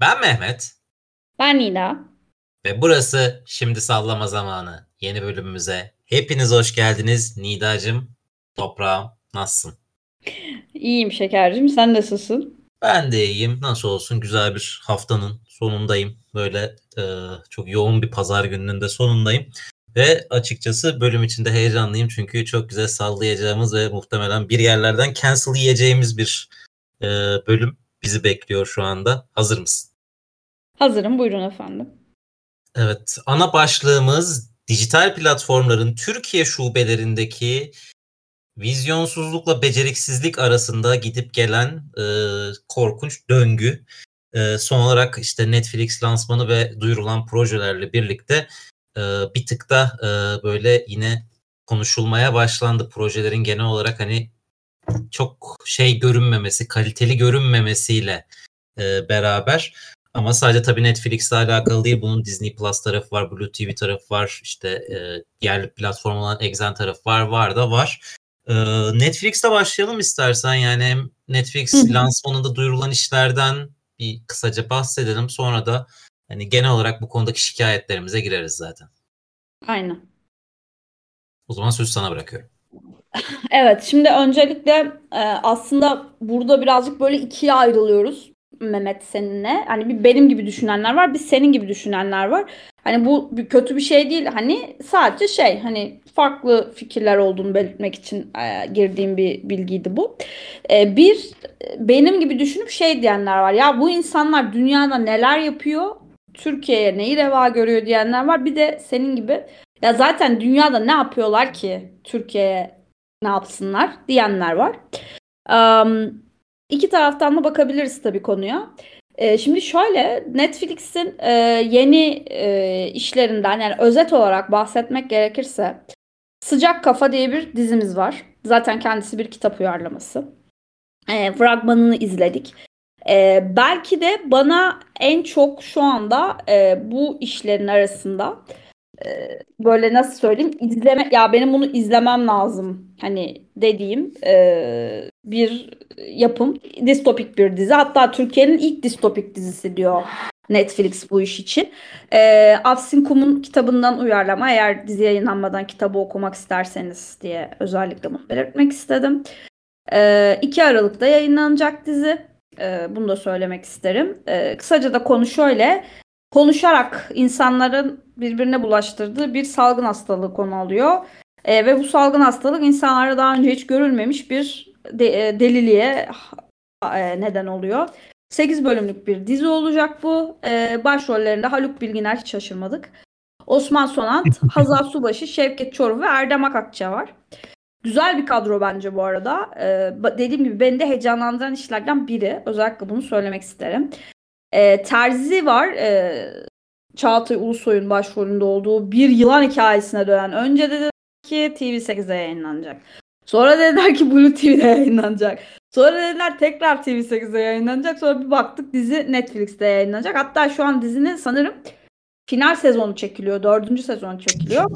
Ben Mehmet. Ben Nida. Ve burası Şimdi Sallama Zamanı. Yeni bölümümüze hepiniz hoş geldiniz. Nidacım, toprağım nasılsın? İyiyim şekercim. Sen nasılsın? Ben de iyiyim. Nasıl olsun güzel bir haftanın sonundayım. Böyle e, çok yoğun bir pazar gününün de sonundayım. Ve açıkçası bölüm içinde heyecanlıyım. Çünkü çok güzel sallayacağımız ve muhtemelen bir yerlerden cancel yiyeceğimiz bir e, bölüm bizi bekliyor şu anda. Hazır mısın? Hazırım. Buyurun efendim. Evet. Ana başlığımız dijital platformların Türkiye şubelerindeki vizyonsuzlukla beceriksizlik arasında gidip gelen e, korkunç döngü. E, son olarak işte Netflix lansmanı ve duyurulan projelerle birlikte e, bir tık da e, böyle yine konuşulmaya başlandı. Projelerin genel olarak hani çok şey görünmemesi, kaliteli görünmemesiyle e, beraber. Ama sadece tabii Netflix'le alakalı değil. Bunun Disney Plus tarafı var, Blue TV tarafı var. işte e, yerli platform olan Exxen tarafı var. Var da var. E, Netflix'te başlayalım istersen. Yani hem Netflix lansmanında duyurulan işlerden bir kısaca bahsedelim. Sonra da hani genel olarak bu konudaki şikayetlerimize gireriz zaten. Aynen. O zaman sözü sana bırakıyorum. Evet, şimdi öncelikle e, aslında burada birazcık böyle ikiye ayrılıyoruz Mehmet seninle. Hani bir benim gibi düşünenler var, bir senin gibi düşünenler var. Hani bu kötü bir şey değil. Hani sadece şey hani farklı fikirler olduğunu belirtmek için e, girdiğim bir bilgiydi bu. E, bir benim gibi düşünüp şey diyenler var. Ya bu insanlar dünyada neler yapıyor? Türkiye'ye neyi reva görüyor diyenler var. Bir de senin gibi ya zaten dünyada ne yapıyorlar ki Türkiye'ye ne yapsınlar diyenler var. Um, iki taraftan da bakabiliriz tabii konuya. E, şimdi şöyle Netflix'in e, yeni e, işlerinden yani özet olarak bahsetmek gerekirse Sıcak Kafa diye bir dizimiz var. Zaten kendisi bir kitap uyarlaması. E, fragmanını izledik. E, belki de bana en çok şu anda e, bu işlerin arasında e, böyle nasıl söyleyeyim izleme ya benim bunu izlemem lazım hani dediğim e, bir yapım distopik bir dizi hatta Türkiye'nin ilk distopik dizisi diyor Netflix bu iş için. E, Afsin Kum'un kitabından uyarlama eğer dizi yayınlanmadan kitabı okumak isterseniz diye özellikle bunu belirtmek istedim. E, 2 Aralık'ta yayınlanacak dizi. E, bunu da söylemek isterim. E, kısaca da konu şöyle konuşarak insanların birbirine bulaştırdığı bir salgın hastalığı konu alıyor. E, ve bu salgın hastalık insanlara daha önce hiç görülmemiş bir de, e, deliliğe e, neden oluyor. 8 bölümlük bir dizi olacak bu. E, başrollerinde Haluk Bilginer hiç şaşırmadık. Osman Sonant, Hazal Subaşı, Şevket Çoruh ve Erdem Akakça var. Güzel bir kadro bence bu arada. Ee, dediğim gibi beni de heyecanlandıran işlerden biri. Özellikle bunu söylemek isterim. E, Terzi var. E, Çağatay Ulusoy'un başrolünde olduğu bir yılan hikayesine dönen. Önce dedi ki TV8'de yayınlanacak. Sonra dediler ki Blue TV'de yayınlanacak. Sonra dediler tekrar TV8'de yayınlanacak. Sonra bir baktık dizi Netflix'te yayınlanacak. Hatta şu an dizinin sanırım final sezonu çekiliyor. Dördüncü sezon çekiliyor.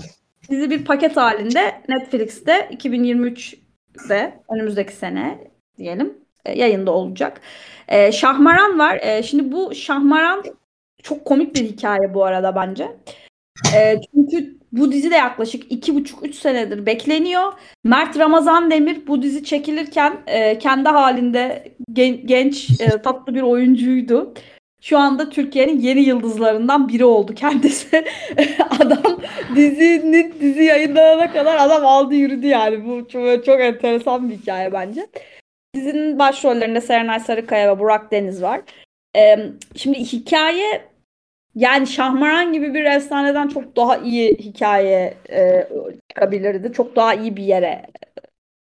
Dizi bir paket halinde Netflix'te 2023'de önümüzdeki sene diyelim yayında olacak. E, Şahmaran var. E, şimdi bu Şahmaran çok komik bir hikaye bu arada bence. E, çünkü bu dizi de yaklaşık iki buçuk üç senedir bekleniyor. Mert Ramazan Demir bu dizi çekilirken e, kendi halinde gen, genç e, tatlı bir oyuncuydu. Şu anda Türkiye'nin yeni yıldızlarından biri oldu kendisi. adam dizinin dizi yayınlanana kadar adam aldı yürüdü yani. Bu çok, çok enteresan bir hikaye bence. Dizinin başrollerinde Serenay Sarıkaya ve Burak Deniz var. Ee, şimdi hikaye yani Şahmaran gibi bir efsaneden çok daha iyi hikaye e, çıkabilirdi. Çok daha iyi bir yere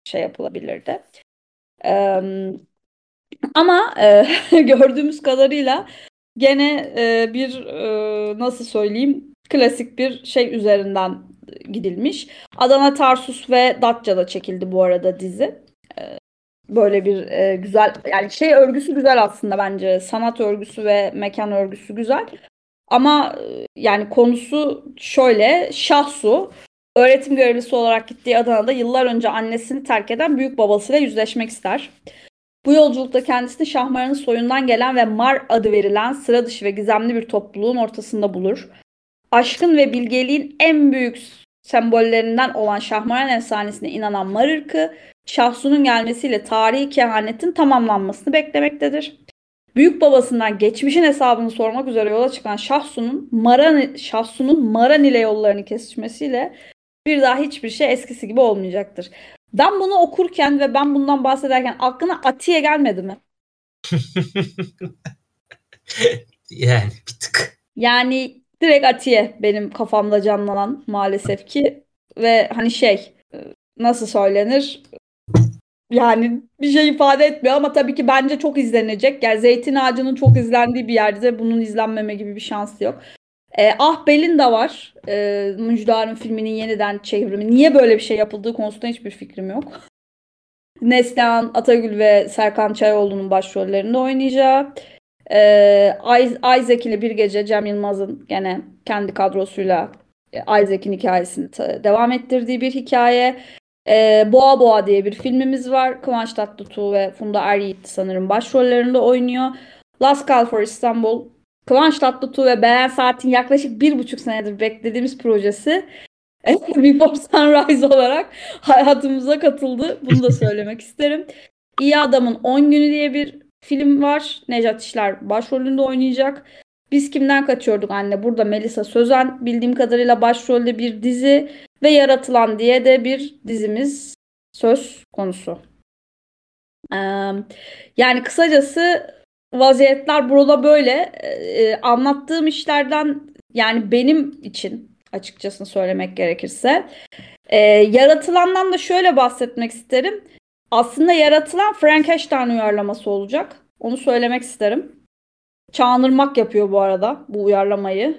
şey yapılabilirdi. Ee, ama e, gördüğümüz kadarıyla gene e, bir e, nasıl söyleyeyim klasik bir şey üzerinden gidilmiş. Adana Tarsus ve Datça'da çekildi bu arada dizi. Böyle bir e, güzel yani şey örgüsü güzel aslında bence. Sanat örgüsü ve mekan örgüsü güzel. Ama e, yani konusu şöyle Şahsu öğretim görevlisi olarak gittiği Adana'da yıllar önce annesini terk eden büyük babasıyla yüzleşmek ister. Bu yolculukta kendisini Şahmaran'ın soyundan gelen ve Mar adı verilen sıra dışı ve gizemli bir topluluğun ortasında bulur. Aşkın ve bilgeliğin en büyük sembollerinden olan Şahmaran efsanesine inanan Mar ırkı, Şahsu'nun gelmesiyle tarihi kehanetin tamamlanmasını beklemektedir. Büyük babasından geçmişin hesabını sormak üzere yola çıkan Şahsu'nun Maran, Şahsu'nun Maran ile yollarını kesişmesiyle bir daha hiçbir şey eskisi gibi olmayacaktır. Ben bunu okurken ve ben bundan bahsederken aklına Atiye gelmedi mi? yani bir tık. Yani direkt Atiye benim kafamda canlanan maalesef ki ve hani şey nasıl söylenir yani bir şey ifade etmiyor ama tabii ki bence çok izlenecek. Yani Zeytin Ağacı'nın çok izlendiği bir yerde bunun izlenmeme gibi bir şansı yok. E, ah Belinda var. E, Müjdar'ın filminin yeniden çevrimi. Niye böyle bir şey yapıldığı konusunda hiçbir fikrim yok. Neslihan Atagül ve Serkan Çayoğlu'nun başrollerinde oynayacağı. E, Isaac ile bir gece Cem Yılmaz'ın gene kendi kadrosuyla e, Isaac'in hikayesini devam ettirdiği bir hikaye. E, Boğa Boğa diye bir filmimiz var. Kıvanç Tatlıtuğ ve Funda Er sanırım başrollerinde oynuyor. Last Call for Istanbul Kıvanç Tatlıtuğ ve Beren Saat'in yaklaşık bir buçuk senedir beklediğimiz projesi Before Sunrise olarak hayatımıza katıldı. Bunu da söylemek isterim. İyi Adam'ın 10 Günü diye bir film var. Necat İşler başrolünde oynayacak. Biz kimden kaçıyorduk anne? Burada Melisa Sözen bildiğim kadarıyla başrolde bir dizi ve Yaratılan diye de bir dizimiz söz konusu. Ee, yani kısacası vaziyetler burada böyle. Ee, anlattığım işlerden yani benim için açıkçası söylemek gerekirse e, yaratılandan da şöyle bahsetmek isterim. Aslında yaratılan Frankenstein uyarlaması olacak. Onu söylemek isterim. Çağınırmak yapıyor bu arada bu uyarlamayı.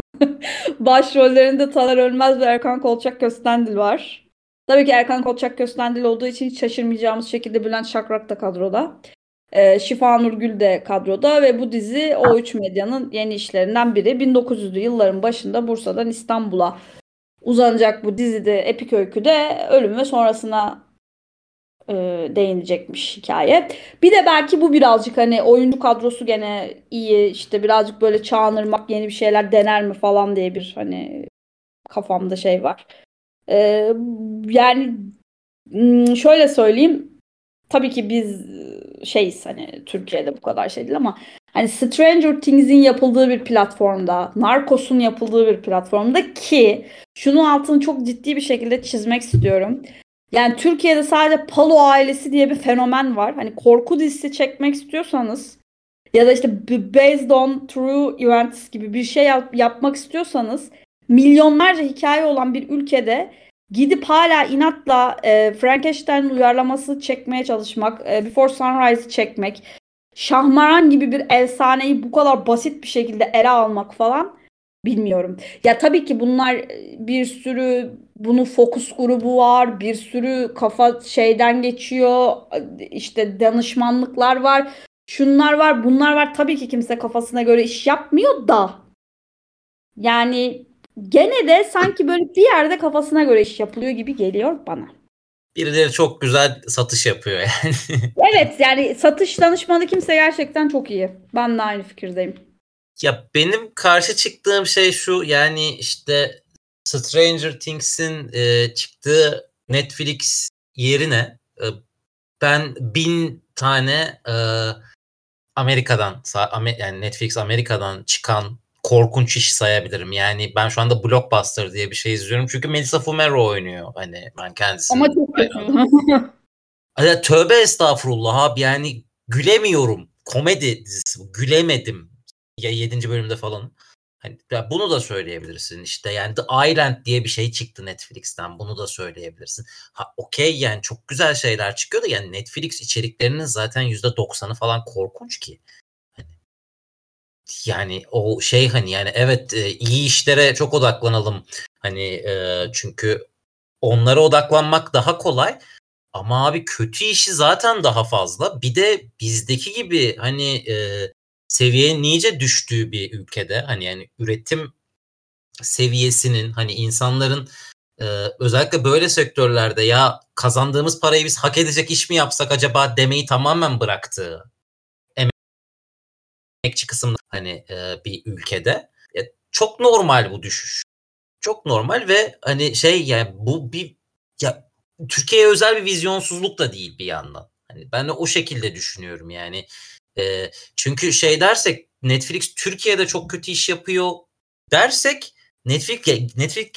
Başrollerinde Taner Ölmez ve Erkan Kolçak Köstendil var. Tabii ki Erkan Kolçak Köstendil olduğu için hiç şaşırmayacağımız şekilde Bülent Şakrak da kadroda. E, Şifa Nurgül de kadroda ve bu dizi O3 Medya'nın yeni işlerinden biri. 1900'lü yılların başında Bursa'dan İstanbul'a uzanacak bu dizide epik öyküde ölüm ve sonrasına e, değinecekmiş hikaye. Bir de belki bu birazcık hani oyuncu kadrosu gene iyi işte birazcık böyle çağınırmak yeni bir şeyler dener mi falan diye bir hani kafamda şey var. E, yani şöyle söyleyeyim tabii ki biz şeyiz hani Türkiye'de bu kadar şey değil ama hani Stranger Things'in yapıldığı bir platformda, Narcos'un yapıldığı bir platformda ki şunun altını çok ciddi bir şekilde çizmek istiyorum. Yani Türkiye'de sadece Palo ailesi diye bir fenomen var. Hani korku dizisi çekmek istiyorsanız ya da işte based on true events gibi bir şey yap- yapmak istiyorsanız milyonlarca hikaye olan bir ülkede gidip hala inatla e, Frankenstein uyarlaması çekmeye çalışmak, e, Before Sunrise çekmek, Şahmaran gibi bir efsaneyi bu kadar basit bir şekilde ele almak falan bilmiyorum. Ya tabii ki bunlar e, bir sürü bunun fokus grubu var, bir sürü kafa şeyden geçiyor, işte danışmanlıklar var, şunlar var, bunlar var. Tabii ki kimse kafasına göre iş yapmıyor da. Yani gene de sanki böyle bir yerde kafasına göre iş yapılıyor gibi geliyor bana. Birileri çok güzel satış yapıyor yani. evet yani satış danışmanı kimse gerçekten çok iyi. Ben de aynı fikirdeyim. Ya benim karşı çıktığım şey şu yani işte Stranger Things'in e, çıktığı Netflix yerine e, ben bin tane e, Amerika'dan yani Netflix Amerika'dan çıkan korkunç iş sayabilirim. Yani ben şu anda Blockbuster diye bir şey izliyorum. Çünkü Melissa Fumero oynuyor. Hani ben kendisini. Ama çok kötü. tövbe estağfurullah abi yani gülemiyorum. Komedi dizisi bu. Gülemedim. Ya 7. bölümde falan. Hani ya bunu da söyleyebilirsin işte yani The Island diye bir şey çıktı Netflix'ten bunu da söyleyebilirsin. Ha okey yani çok güzel şeyler çıkıyor da yani Netflix içeriklerinin zaten %90'ı falan korkunç ki yani o şey hani yani evet e, iyi işlere çok odaklanalım hani e, çünkü onlara odaklanmak daha kolay ama abi kötü işi zaten daha fazla bir de bizdeki gibi hani e, seviyenin iyice düştüğü bir ülkede hani yani üretim seviyesinin hani insanların e, özellikle böyle sektörlerde ya kazandığımız parayı biz hak edecek iş mi yapsak acaba demeyi tamamen bıraktığı emekçi kısımda hani e, bir ülkede e, çok normal bu düşüş. Çok normal ve hani şey yani bu bir ya Türkiye'ye özel bir vizyonsuzluk da değil bir yandan. Hani ben de o şekilde düşünüyorum yani. E, çünkü şey dersek Netflix Türkiye'de çok kötü iş yapıyor dersek Netflix Netflix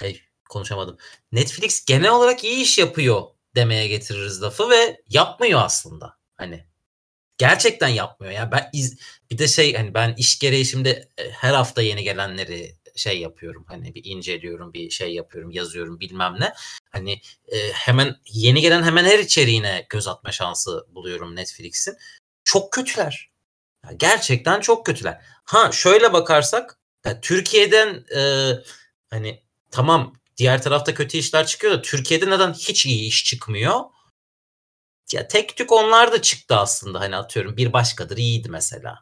hey, konuşamadım. Netflix genel olarak iyi iş yapıyor demeye getiririz lafı ve yapmıyor aslında. Hani gerçekten yapmıyor ya. Ben iz, bir de şey hani ben iş gereği şimdi e, her hafta yeni gelenleri şey yapıyorum. Hani bir inceliyorum, bir şey yapıyorum, yazıyorum bilmem ne. Hani e, hemen yeni gelen hemen her içeriğine göz atma şansı buluyorum Netflix'in. Çok kötüler. gerçekten çok kötüler. Ha şöyle bakarsak yani Türkiye'den e, hani tamam diğer tarafta kötü işler çıkıyor da Türkiye'de neden hiç iyi iş çıkmıyor? Ya tek tük onlar da çıktı aslında hani atıyorum bir başkadır iyiydi mesela.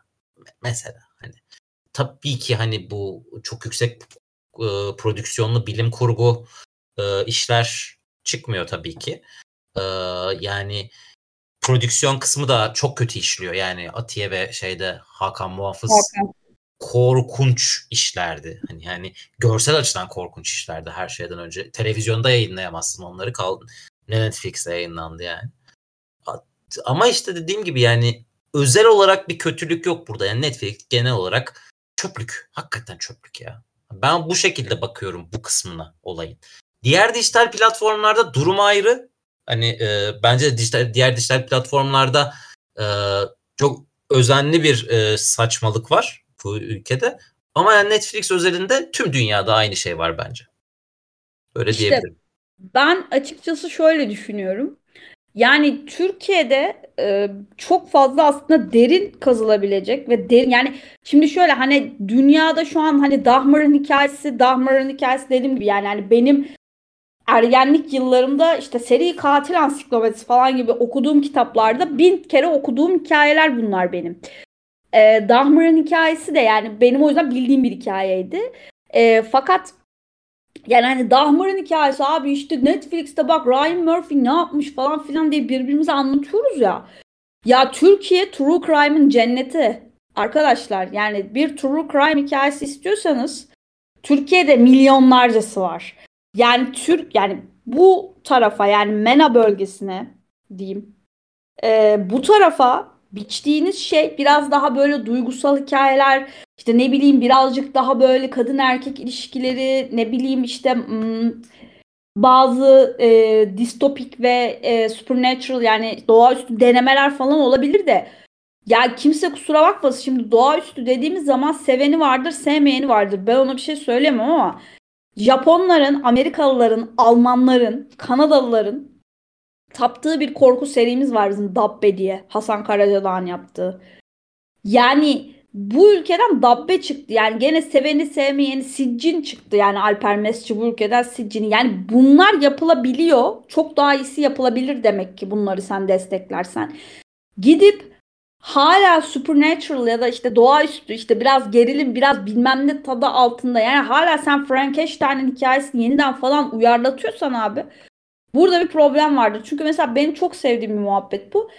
Mesela hani tabii ki hani bu çok yüksek e, prodüksiyonlu bilim kurgu e, işler çıkmıyor tabii ki. E, yani prodüksiyon kısmı da çok kötü işliyor. Yani Atiye ve şeyde Hakan Muhafız Hakan. korkunç işlerdi. Hani yani görsel açıdan korkunç işlerdi her şeyden önce. Televizyonda yayınlayamazsın onları kaldı. Netflix'te yayınlandı yani. Ama işte dediğim gibi yani özel olarak bir kötülük yok burada. Yani Netflix genel olarak çöplük. Hakikaten çöplük ya. Ben bu şekilde bakıyorum bu kısmına olayın. Diğer dijital platformlarda durum ayrı. Hani e, bence dijital, diğer dijital platformlarda e, çok özenli bir e, saçmalık var bu ülkede. Ama yani Netflix özelinde tüm dünyada aynı şey var bence. Öyle işte, diyebilirim. Ben açıkçası şöyle düşünüyorum. Yani Türkiye'de e, çok fazla aslında derin kazılabilecek ve derin yani şimdi şöyle hani dünyada şu an hani Dahmer'ın hikayesi Dahmer'ın hikayesi dediğim gibi yani hani benim ergenlik yıllarımda işte seri katil ansiklopedisi falan gibi okuduğum kitaplarda bin kere okuduğum hikayeler bunlar benim. E, Dahmer'ın hikayesi de yani benim o yüzden bildiğim bir hikayeydi. E, fakat yani hani Dahmer'ın hikayesi abi işte Netflix'te bak Ryan Murphy ne yapmış falan filan diye birbirimize anlatıyoruz ya. Ya Türkiye True Crime'ın cenneti. Arkadaşlar yani bir True Crime hikayesi istiyorsanız Türkiye'de milyonlarcası var. Yani Türk yani bu tarafa yani MENA bölgesine diyeyim. E, bu tarafa biçtiğiniz şey biraz daha böyle duygusal hikayeler işte ne bileyim birazcık daha böyle kadın erkek ilişkileri ne bileyim işte hmm, bazı e, distopik ve e, supernatural yani doğaüstü denemeler falan olabilir de. Ya kimse kusura bakmasın şimdi doğaüstü dediğimiz zaman seveni vardır sevmeyeni vardır. Ben ona bir şey söylemem ama Japonların, Amerikalıların, Almanların, Kanadalıların taptığı bir korku serimiz var bizim Dabbe diye. Hasan Karacadağ'ın yaptığı. Yani bu ülkeden Dabbe çıktı. Yani gene seveni sevmeyeni Siccin çıktı. Yani Alper Mesci bu ülkeden Siccin'i. Yani bunlar yapılabiliyor. Çok daha iyisi yapılabilir demek ki bunları sen desteklersen. Gidip hala supernatural ya da işte doğaüstü işte biraz gerilim biraz bilmem ne tadı altında yani hala sen Frankenstein'in hikayesini yeniden falan uyarlatıyorsan abi burada bir problem vardır. Çünkü mesela benim çok sevdiğim bir muhabbet bu.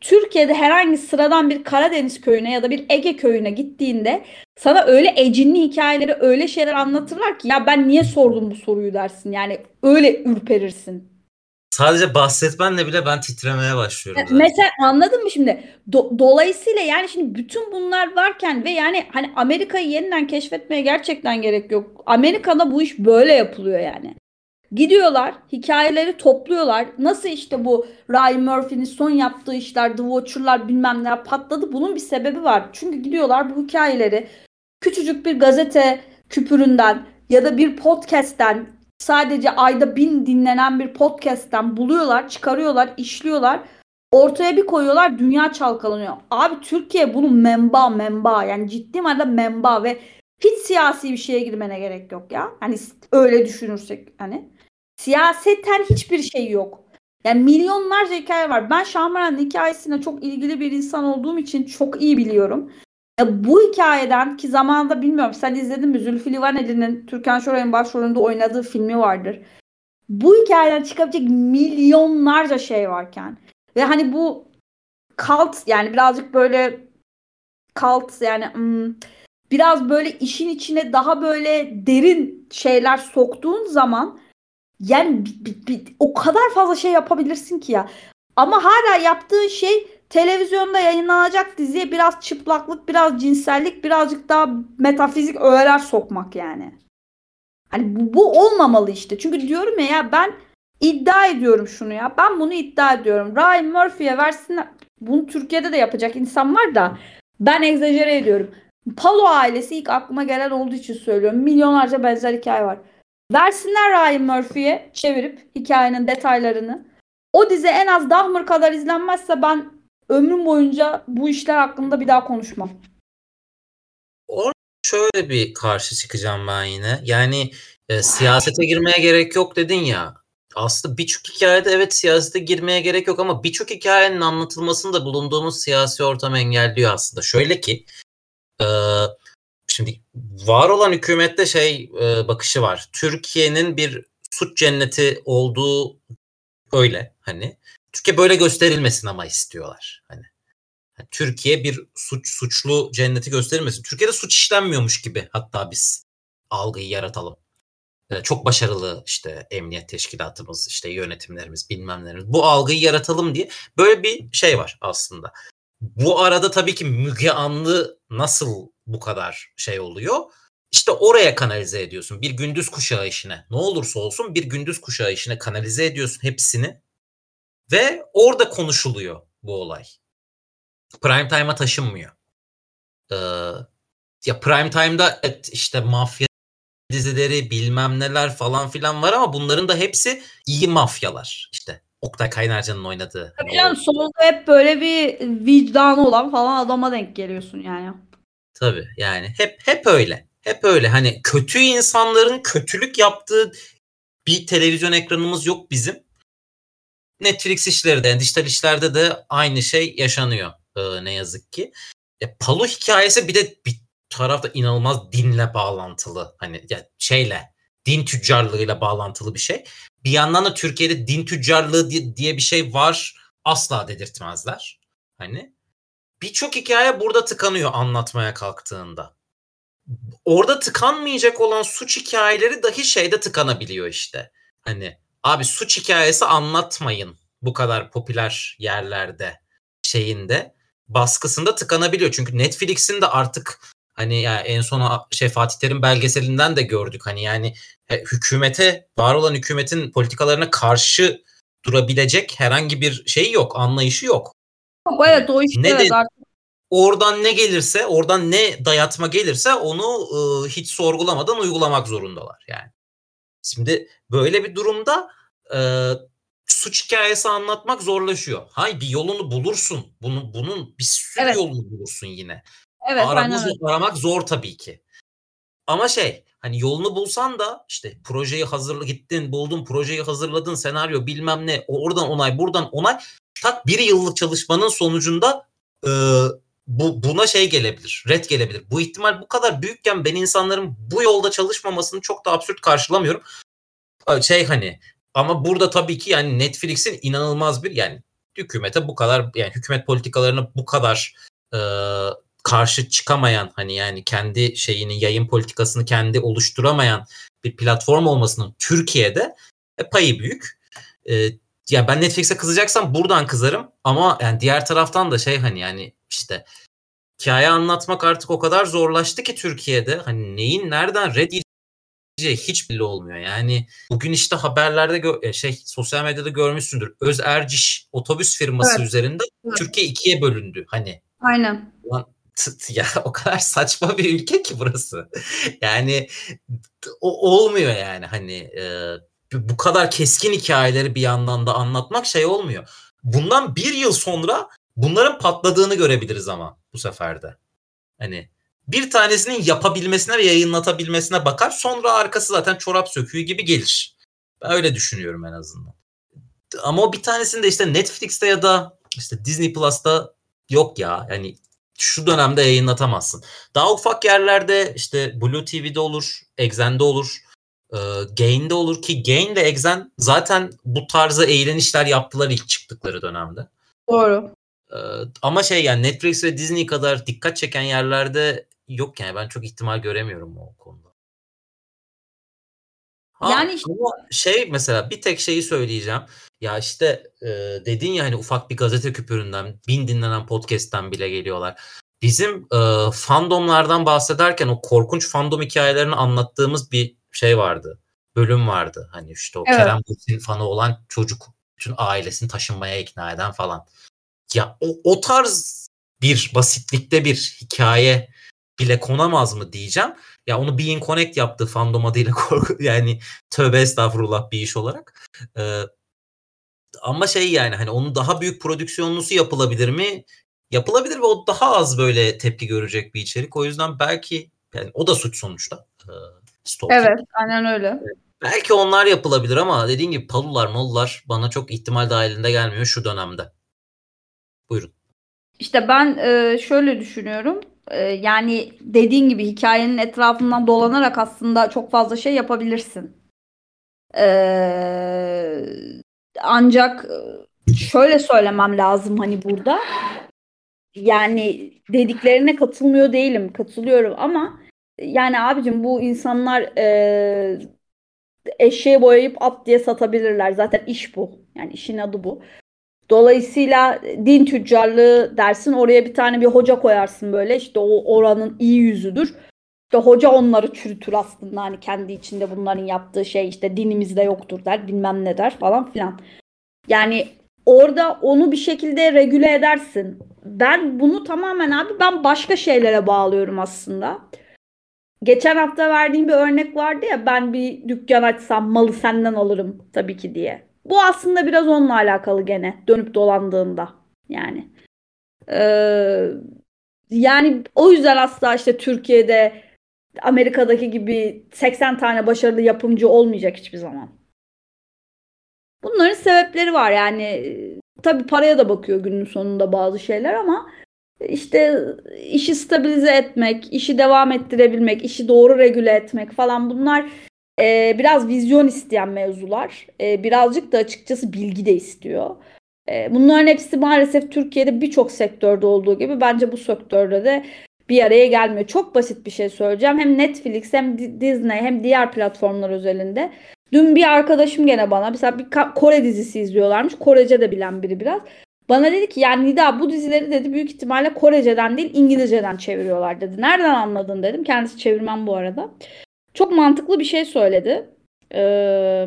Türkiye'de herhangi sıradan bir Karadeniz köyüne ya da bir Ege köyüne gittiğinde sana öyle ecinli hikayeleri öyle şeyler anlatırlar ki ya ben niye sordum bu soruyu dersin. Yani öyle ürperirsin. Sadece bahsetmenle bile ben titremeye başlıyorum. Zaten. Mesela anladın mı şimdi? Do- dolayısıyla yani şimdi bütün bunlar varken ve yani hani Amerika'yı yeniden keşfetmeye gerçekten gerek yok. Amerika'da bu iş böyle yapılıyor yani. Gidiyorlar, hikayeleri topluyorlar. Nasıl işte bu Ryan Murphy'nin son yaptığı işler, The Watcher'lar bilmem neler patladı. Bunun bir sebebi var. Çünkü gidiyorlar bu hikayeleri küçücük bir gazete küpüründen ya da bir podcast'ten sadece ayda bin dinlenen bir podcast'ten buluyorlar, çıkarıyorlar, işliyorlar. Ortaya bir koyuyorlar dünya çalkalanıyor. Abi Türkiye bunun memba memba yani ciddi manada memba ve hiç siyasi bir şeye girmene gerek yok ya. Hani öyle düşünürsek hani. Siyaseten hiçbir şey yok. Yani milyonlarca hikaye var. Ben Şahmaran'ın hikayesine çok ilgili bir insan olduğum için çok iyi biliyorum. Ya bu hikayeden ki zamanında bilmiyorum sen izledin mi Zülfü Livaneli'nin Türkan Şoray'ın başrolünde oynadığı filmi vardır. Bu hikayeden çıkabilecek milyonlarca şey varken ve hani bu kalt yani birazcık böyle kalt yani hmm, biraz böyle işin içine daha böyle derin şeyler soktuğun zaman yani bi- bi- bi- o kadar fazla şey yapabilirsin ki ya. Ama hala yaptığın şey televizyonda yayınlanacak diziye biraz çıplaklık, biraz cinsellik, birazcık daha metafizik öğeler sokmak yani. Hani bu, bu olmamalı işte. Çünkü diyorum ya, ya ben iddia ediyorum şunu ya. Ben bunu iddia ediyorum. Ryan Murphy'ye versinler. Bunu Türkiye'de de yapacak insan var da ben egzajere ediyorum. Palo ailesi ilk aklıma gelen olduğu için söylüyorum. Milyonlarca benzer hikaye var. Versinler Ryan Murphy'ye çevirip hikayenin detaylarını. O dizi en az Dahmer kadar izlenmezse ben ömrüm boyunca bu işler hakkında bir daha konuşmam. Orada şöyle bir karşı çıkacağım ben yine. Yani e, siyasete girmeye gerek yok dedin ya. Aslında birçok hikayede evet siyasete girmeye gerek yok ama birçok hikayenin anlatılmasını da bulunduğumuz siyasi ortam engelliyor aslında. Şöyle ki e, şimdi var olan hükümette şey e, bakışı var. Türkiye'nin bir suç cenneti olduğu öyle hani. Türkiye böyle gösterilmesin ama istiyorlar. Hani Türkiye bir suç suçlu cenneti gösterilmesin. Türkiye'de suç işlenmiyormuş gibi hatta biz algıyı yaratalım. Ee, çok başarılı işte emniyet teşkilatımız, işte yönetimlerimiz, bilmemlerimiz. Bu algıyı yaratalım diye böyle bir şey var aslında. Bu arada tabii ki Müge Anlı nasıl bu kadar şey oluyor? İşte oraya kanalize ediyorsun. Bir gündüz kuşağı işine. Ne olursa olsun bir gündüz kuşağı işine kanalize ediyorsun hepsini. Ve orada konuşuluyor bu olay. Prime time'a taşınmıyor. Ee, ya prime time'da evet, işte mafya dizileri bilmem neler falan filan var ama bunların da hepsi iyi mafyalar. İşte Oktay Kaynarca'nın oynadığı. Tabii hani canım o- sonunda hep böyle bir vicdanı olan falan adama denk geliyorsun yani. Tabii yani hep hep öyle. Hep öyle. Hani kötü insanların kötülük yaptığı bir televizyon ekranımız yok bizim. Netflix işleri de, dijital işlerde de aynı şey yaşanıyor e, ne yazık ki. E, Palu hikayesi bir de bir tarafta inanılmaz dinle bağlantılı. Hani ya şeyle, din tüccarlığıyla bağlantılı bir şey. Bir yandan da Türkiye'de din tüccarlığı di- diye bir şey var asla dedirtmezler. Hani birçok hikaye burada tıkanıyor anlatmaya kalktığında. Orada tıkanmayacak olan suç hikayeleri dahi şeyde tıkanabiliyor işte. Hani abi suç hikayesi anlatmayın bu kadar popüler yerlerde şeyinde baskısında tıkanabiliyor. Çünkü Netflix'in de artık hani ya en son şey Fatih Terim belgeselinden de gördük hani yani e, hükümete var olan hükümetin politikalarına karşı durabilecek herhangi bir şey yok, anlayışı yok. Yok, evet o işte Ne evet, de- artık Oradan ne gelirse, oradan ne dayatma gelirse onu e, hiç sorgulamadan uygulamak zorundalar yani. Şimdi böyle bir durumda e, suç hikayesi anlatmak zorlaşıyor. Hay bir yolunu bulursun. Bunun bunun bir sürü Evet. yolunu bulursun yine. evet Arama aynen aramak zor tabii ki. Ama şey hani yolunu bulsan da işte projeyi hazırla gittin buldun projeyi hazırladın senaryo bilmem ne oradan onay buradan onay tak bir yıllık çalışmanın sonucunda e, bu buna şey gelebilir red gelebilir. Bu ihtimal bu kadar büyükken ben insanların bu yolda çalışmamasını çok da absürt karşılamıyorum. E, Şey hani ama burada tabii ki yani Netflix'in inanılmaz bir yani hükümete bu kadar yani hükümet politikalarına bu kadar e, karşı çıkamayan hani yani kendi şeyini yayın politikasını kendi oluşturamayan bir platform olmasının Türkiye'de e, payı büyük. E, ya ben Netflix'e kızacaksam buradan kızarım ama yani diğer taraftan da şey hani yani işte hikaye anlatmak artık o kadar zorlaştı ki Türkiye'de hani neyin nereden red hiç belli olmuyor. Yani bugün işte haberlerde gö- e, şey sosyal medyada görmüşsündür. Öz Erciş otobüs firması Evet. üzerinde Evet. Türkiye ikiye bölündü. Hani Aynen. Tıt ya o kadar saçma bir ülke ki burası. Yani o olmuyor yani hani e, bu kadar keskin hikayeleri bir yandan da anlatmak şey olmuyor. Bundan bir yıl sonra bunların patladığını görebiliriz ama bu sefer de. Hani bir tanesinin yapabilmesine ve yayınlatabilmesine bakar sonra arkası zaten çorap söküğü gibi gelir. Ben öyle düşünüyorum en azından. Ama o bir tanesinde işte Netflix'te ya da işte Disney Plus'ta yok ya. Yani şu dönemde yayınlatamazsın. Daha ufak yerlerde işte Blue TV'de olur, Exen'de olur, e, Gain'de olur ki Gain ve Exen zaten bu tarzı eğlenişler yaptılar ilk çıktıkları dönemde. Doğru. E, ama şey yani Netflix ve Disney kadar dikkat çeken yerlerde yok yani ben çok ihtimal göremiyorum o konuda. Ha, Yani işte- şey mesela bir tek şeyi söyleyeceğim. Ya işte e, dedin ya hani ufak bir gazete küpüründen, bin dinlenen podcast'ten bile geliyorlar. Bizim e, fandomlardan bahsederken o korkunç fandom hikayelerini anlattığımız bir şey vardı. Bölüm vardı. Hani işte o Evet. Kerem Bürsin fanı olan çocuk bütün ailesini taşınmaya ikna eden falan. Ya o, o tarz bir basitlikte bir hikaye bile konamaz mı diyeceğim. Ya onu Being Connect yaptı fandom adıyla korku yani tövbe estağfurullah bir iş olarak. Ee, ama şey yani hani onun daha büyük prodüksiyonlusu yapılabilir mi? Yapılabilir ve o daha az böyle tepki görecek bir içerik. O yüzden belki yani o da suç sonuçta. Ee, stalking. Evet, aynen öyle. Belki onlar yapılabilir ama dediğin gibi palular mallar bana çok ihtimal dahilinde gelmiyor şu dönemde. Buyurun. İşte ben e, şöyle düşünüyorum. E, yani dediğin gibi hikayenin etrafından dolanarak aslında çok fazla şey yapabilirsin. E, ancak şöyle söylemem lazım hani burada. Yani dediklerine katılmıyor değilim. Katılıyorum ama yani abicim bu insanlar e, eşeği boyayıp at diye satabilirler. Zaten iş bu. Yani işin adı bu. Dolayısıyla din tüccarlığı dersin oraya bir tane bir hoca koyarsın böyle işte o oranın iyi yüzüdür. İşte hoca onları çürütür aslında hani kendi içinde bunların yaptığı şey işte dinimizde yoktur der bilmem ne der falan filan. Yani orada onu bir şekilde regüle edersin. Ben bunu tamamen abi ben başka şeylere bağlıyorum aslında. Geçen hafta verdiğim bir örnek vardı ya ben bir dükkan açsam malı senden alırım tabii ki diye. Bu aslında biraz onunla alakalı gene dönüp dolandığında yani. Ee, yani o yüzden asla işte Türkiye'de Amerika'daki gibi 80 tane başarılı yapımcı olmayacak hiçbir zaman. Bunların sebepleri var yani tabii paraya da bakıyor günün sonunda bazı şeyler ama işte işi stabilize etmek, işi devam ettirebilmek, işi doğru regüle etmek falan bunlar e, biraz vizyon isteyen mevzular. E, birazcık da açıkçası bilgi de istiyor. E, bunların hepsi maalesef Türkiye'de birçok sektörde olduğu gibi bence bu sektörde de bir araya gelmiyor. Çok basit bir şey söyleyeceğim. Hem Netflix hem Disney hem diğer platformlar özelinde. Dün bir arkadaşım gene bana mesela bir Kore dizisi izliyorlarmış. Korece de bilen biri biraz. Bana dedi ki yani Nida bu dizileri dedi büyük ihtimalle Korece'den değil İngilizce'den çeviriyorlar dedi. Nereden anladın dedim. Kendisi çevirmen bu arada. Çok mantıklı bir şey söyledi. Ee,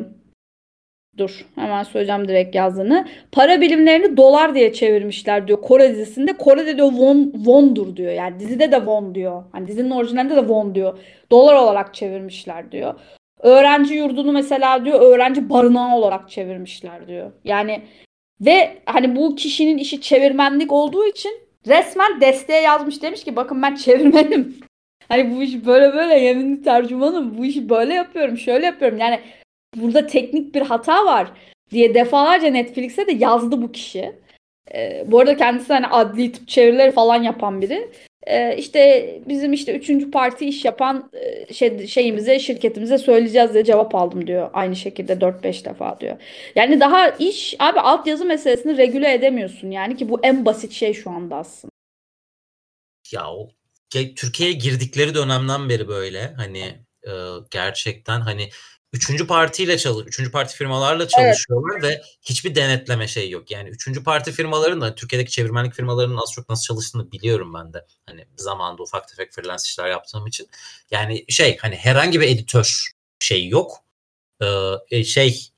dur hemen söyleyeceğim direkt yazdığını. Para bilimlerini dolar diye çevirmişler diyor Kore dizisinde. Kore'de diyor won, won'dur diyor. Yani dizide de won diyor. Hani dizinin orijinalinde de won diyor. Dolar olarak çevirmişler diyor. Öğrenci yurdunu mesela diyor öğrenci barınağı olarak çevirmişler diyor. Yani ve hani bu kişinin işi çevirmenlik olduğu için resmen desteğe yazmış demiş ki bakın ben çevirmenim. Hani bu iş böyle böyle yeminli tercümanım. Bu işi böyle yapıyorum, şöyle yapıyorum. Yani burada teknik bir hata var diye defalarca Netflix'e de yazdı bu kişi. Ee, bu arada kendisi hani adli tıp çevirileri falan yapan biri. Ee, işte bizim işte üçüncü parti iş yapan şey, şeyimize, şirketimize söyleyeceğiz diye cevap aldım diyor. Aynı şekilde 4-5 defa diyor. Yani daha iş abi altyazı meselesini regüle edemiyorsun yani ki bu en basit şey şu anda aslında. Ya o Türkiye'ye girdikleri dönemden beri böyle hani e, gerçekten hani üçüncü partiyle çalış, üçüncü parti firmalarla çalışıyorlar evet. ve hiçbir denetleme şey yok. Yani üçüncü parti firmaların da Türkiye'deki çevirmenlik firmalarının az çok nasıl çalıştığını biliyorum ben de. Hani zamanında ufak tefek freelance işler yaptığım için. Yani şey hani herhangi bir editör şey yok. Ee, şey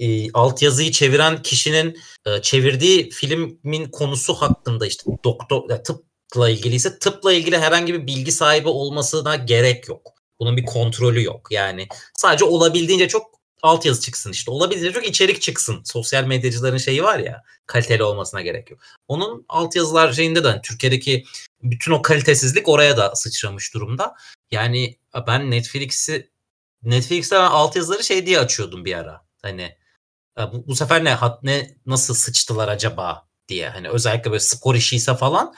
e, altyazıyı çeviren kişinin e, çevirdiği filmin konusu hakkında işte doktor tıp tıpla ilgiliyse tıpla ilgili herhangi bir bilgi sahibi olmasına gerek yok. Bunun bir kontrolü yok. Yani sadece olabildiğince çok altyazı çıksın işte. Olabildiğince çok içerik çıksın. Sosyal medyacıların şeyi var ya kaliteli olmasına gerek yok. Onun altyazılar şeyinde de hani Türkiye'deki bütün o kalitesizlik oraya da sıçramış durumda. Yani ben Netflix'i Netflix'te altyazıları şey diye açıyordum bir ara. Hani bu, bu sefer ne ne nasıl sıçtılar acaba diye. Hani özellikle böyle spor işiyse falan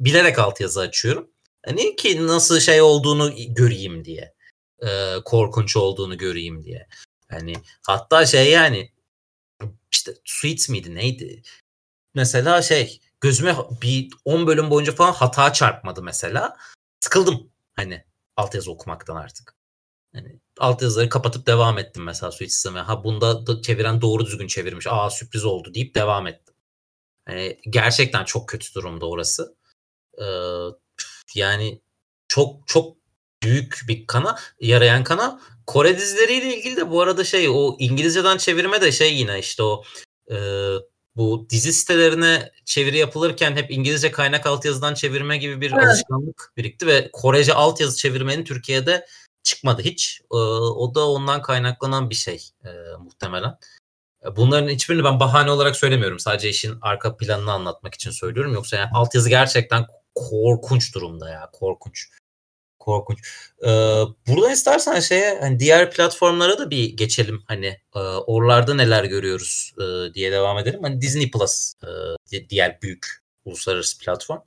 bilerek altyazı açıyorum. Hani ki nasıl şey olduğunu göreyim diye. E, korkunç olduğunu göreyim diye. Hani hatta şey yani işte Suits miydi neydi? Mesela şey gözüme bir 10 bölüm boyunca falan hata çarpmadı mesela. Sıkıldım hani altyazı okumaktan artık. Hani altyazıları kapatıp devam ettim mesela Suits izlemeye. Ha bunda da çeviren doğru düzgün çevirmiş. Aa sürpriz oldu deyip devam ettim. Yani gerçekten çok kötü durumda orası. Ee, yani çok çok büyük bir kana yarayan kana Kore dizileriyle ilgili de bu arada şey o İngilizceden çevirme de şey yine işte o e, bu dizi sitelerine çeviri yapılırken hep İngilizce kaynak altyazıdan çevirme gibi bir evet. alışkanlık birikti ve Korece altyazı çevirmenin Türkiye'de çıkmadı hiç. E, o da ondan kaynaklanan bir şey e, muhtemelen. Bunların hiçbirini ben bahane olarak söylemiyorum. Sadece işin arka planını anlatmak için söylüyorum. Yoksa yani altyazı gerçekten korkunç durumda ya. Korkunç. Korkunç. Ee, burada istersen şeye hani diğer platformlara da bir geçelim. Hani e, oralarda neler görüyoruz e, diye devam edelim. Hani Disney Plus e, diğer büyük uluslararası platform.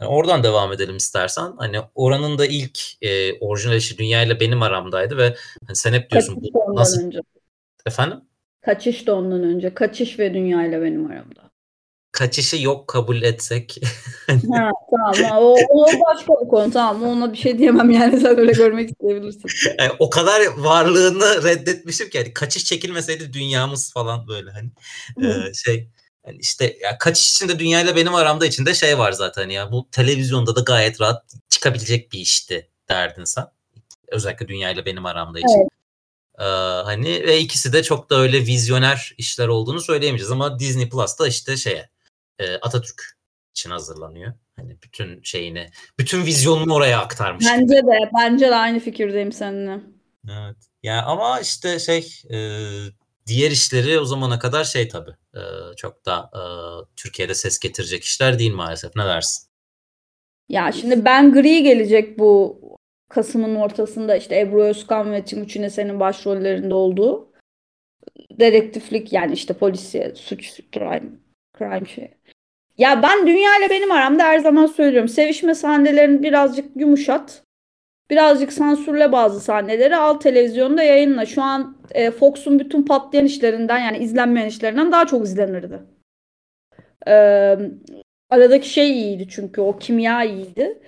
Yani oradan devam edelim istersen. Hani oranın da ilk e, orijinal işi Dünya ile benim aramdaydı ve hani sen hep diyorsun bu nasıl önce. efendim? Kaçış da ondan önce. Kaçış ve Dünya ile benim aramda kaçışı yok kabul etsek. ha, tamam o, o başka bir konu tamam ona bir şey diyemem yani sen öyle görmek isteyebilirsin. Yani o kadar varlığını reddetmişim ki yani kaçış çekilmeseydi dünyamız falan böyle hani e, şey yani işte ya kaçış içinde dünyayla benim aramda içinde şey var zaten ya bu televizyonda da gayet rahat çıkabilecek bir işti derdin sen. Özellikle dünyayla benim aramda için. Evet. Ee, hani ve ikisi de çok da öyle vizyoner işler olduğunu söyleyemeyeceğiz ama Disney Plus da işte şeye e, Atatürk için hazırlanıyor. Hani bütün şeyini, bütün vizyonunu oraya aktarmış. Bence gibi. de, bence de aynı fikirdeyim seninle. Evet. Yani ama işte şey e, diğer işleri o zamana kadar şey tabii e, çok da e, Türkiye'de ses getirecek işler değil maalesef. Ne dersin? Ya şimdi Ben Gri gelecek bu Kasım'ın ortasında işte Ebru Özkan ve Timuçin Esen'in başrollerinde olduğu dedektiflik yani işte polisiye suç crime crime şey. Ya ben dünya ile benim aramda her zaman söylüyorum. Sevişme sahnelerini birazcık yumuşat. Birazcık sansürle bazı sahneleri al televizyonda yayınla. Şu an e, Fox'un bütün patlayan işlerinden yani izlenmeyen işlerinden daha çok izlenirdi. Ee, aradaki şey iyiydi çünkü o kimya iyiydi.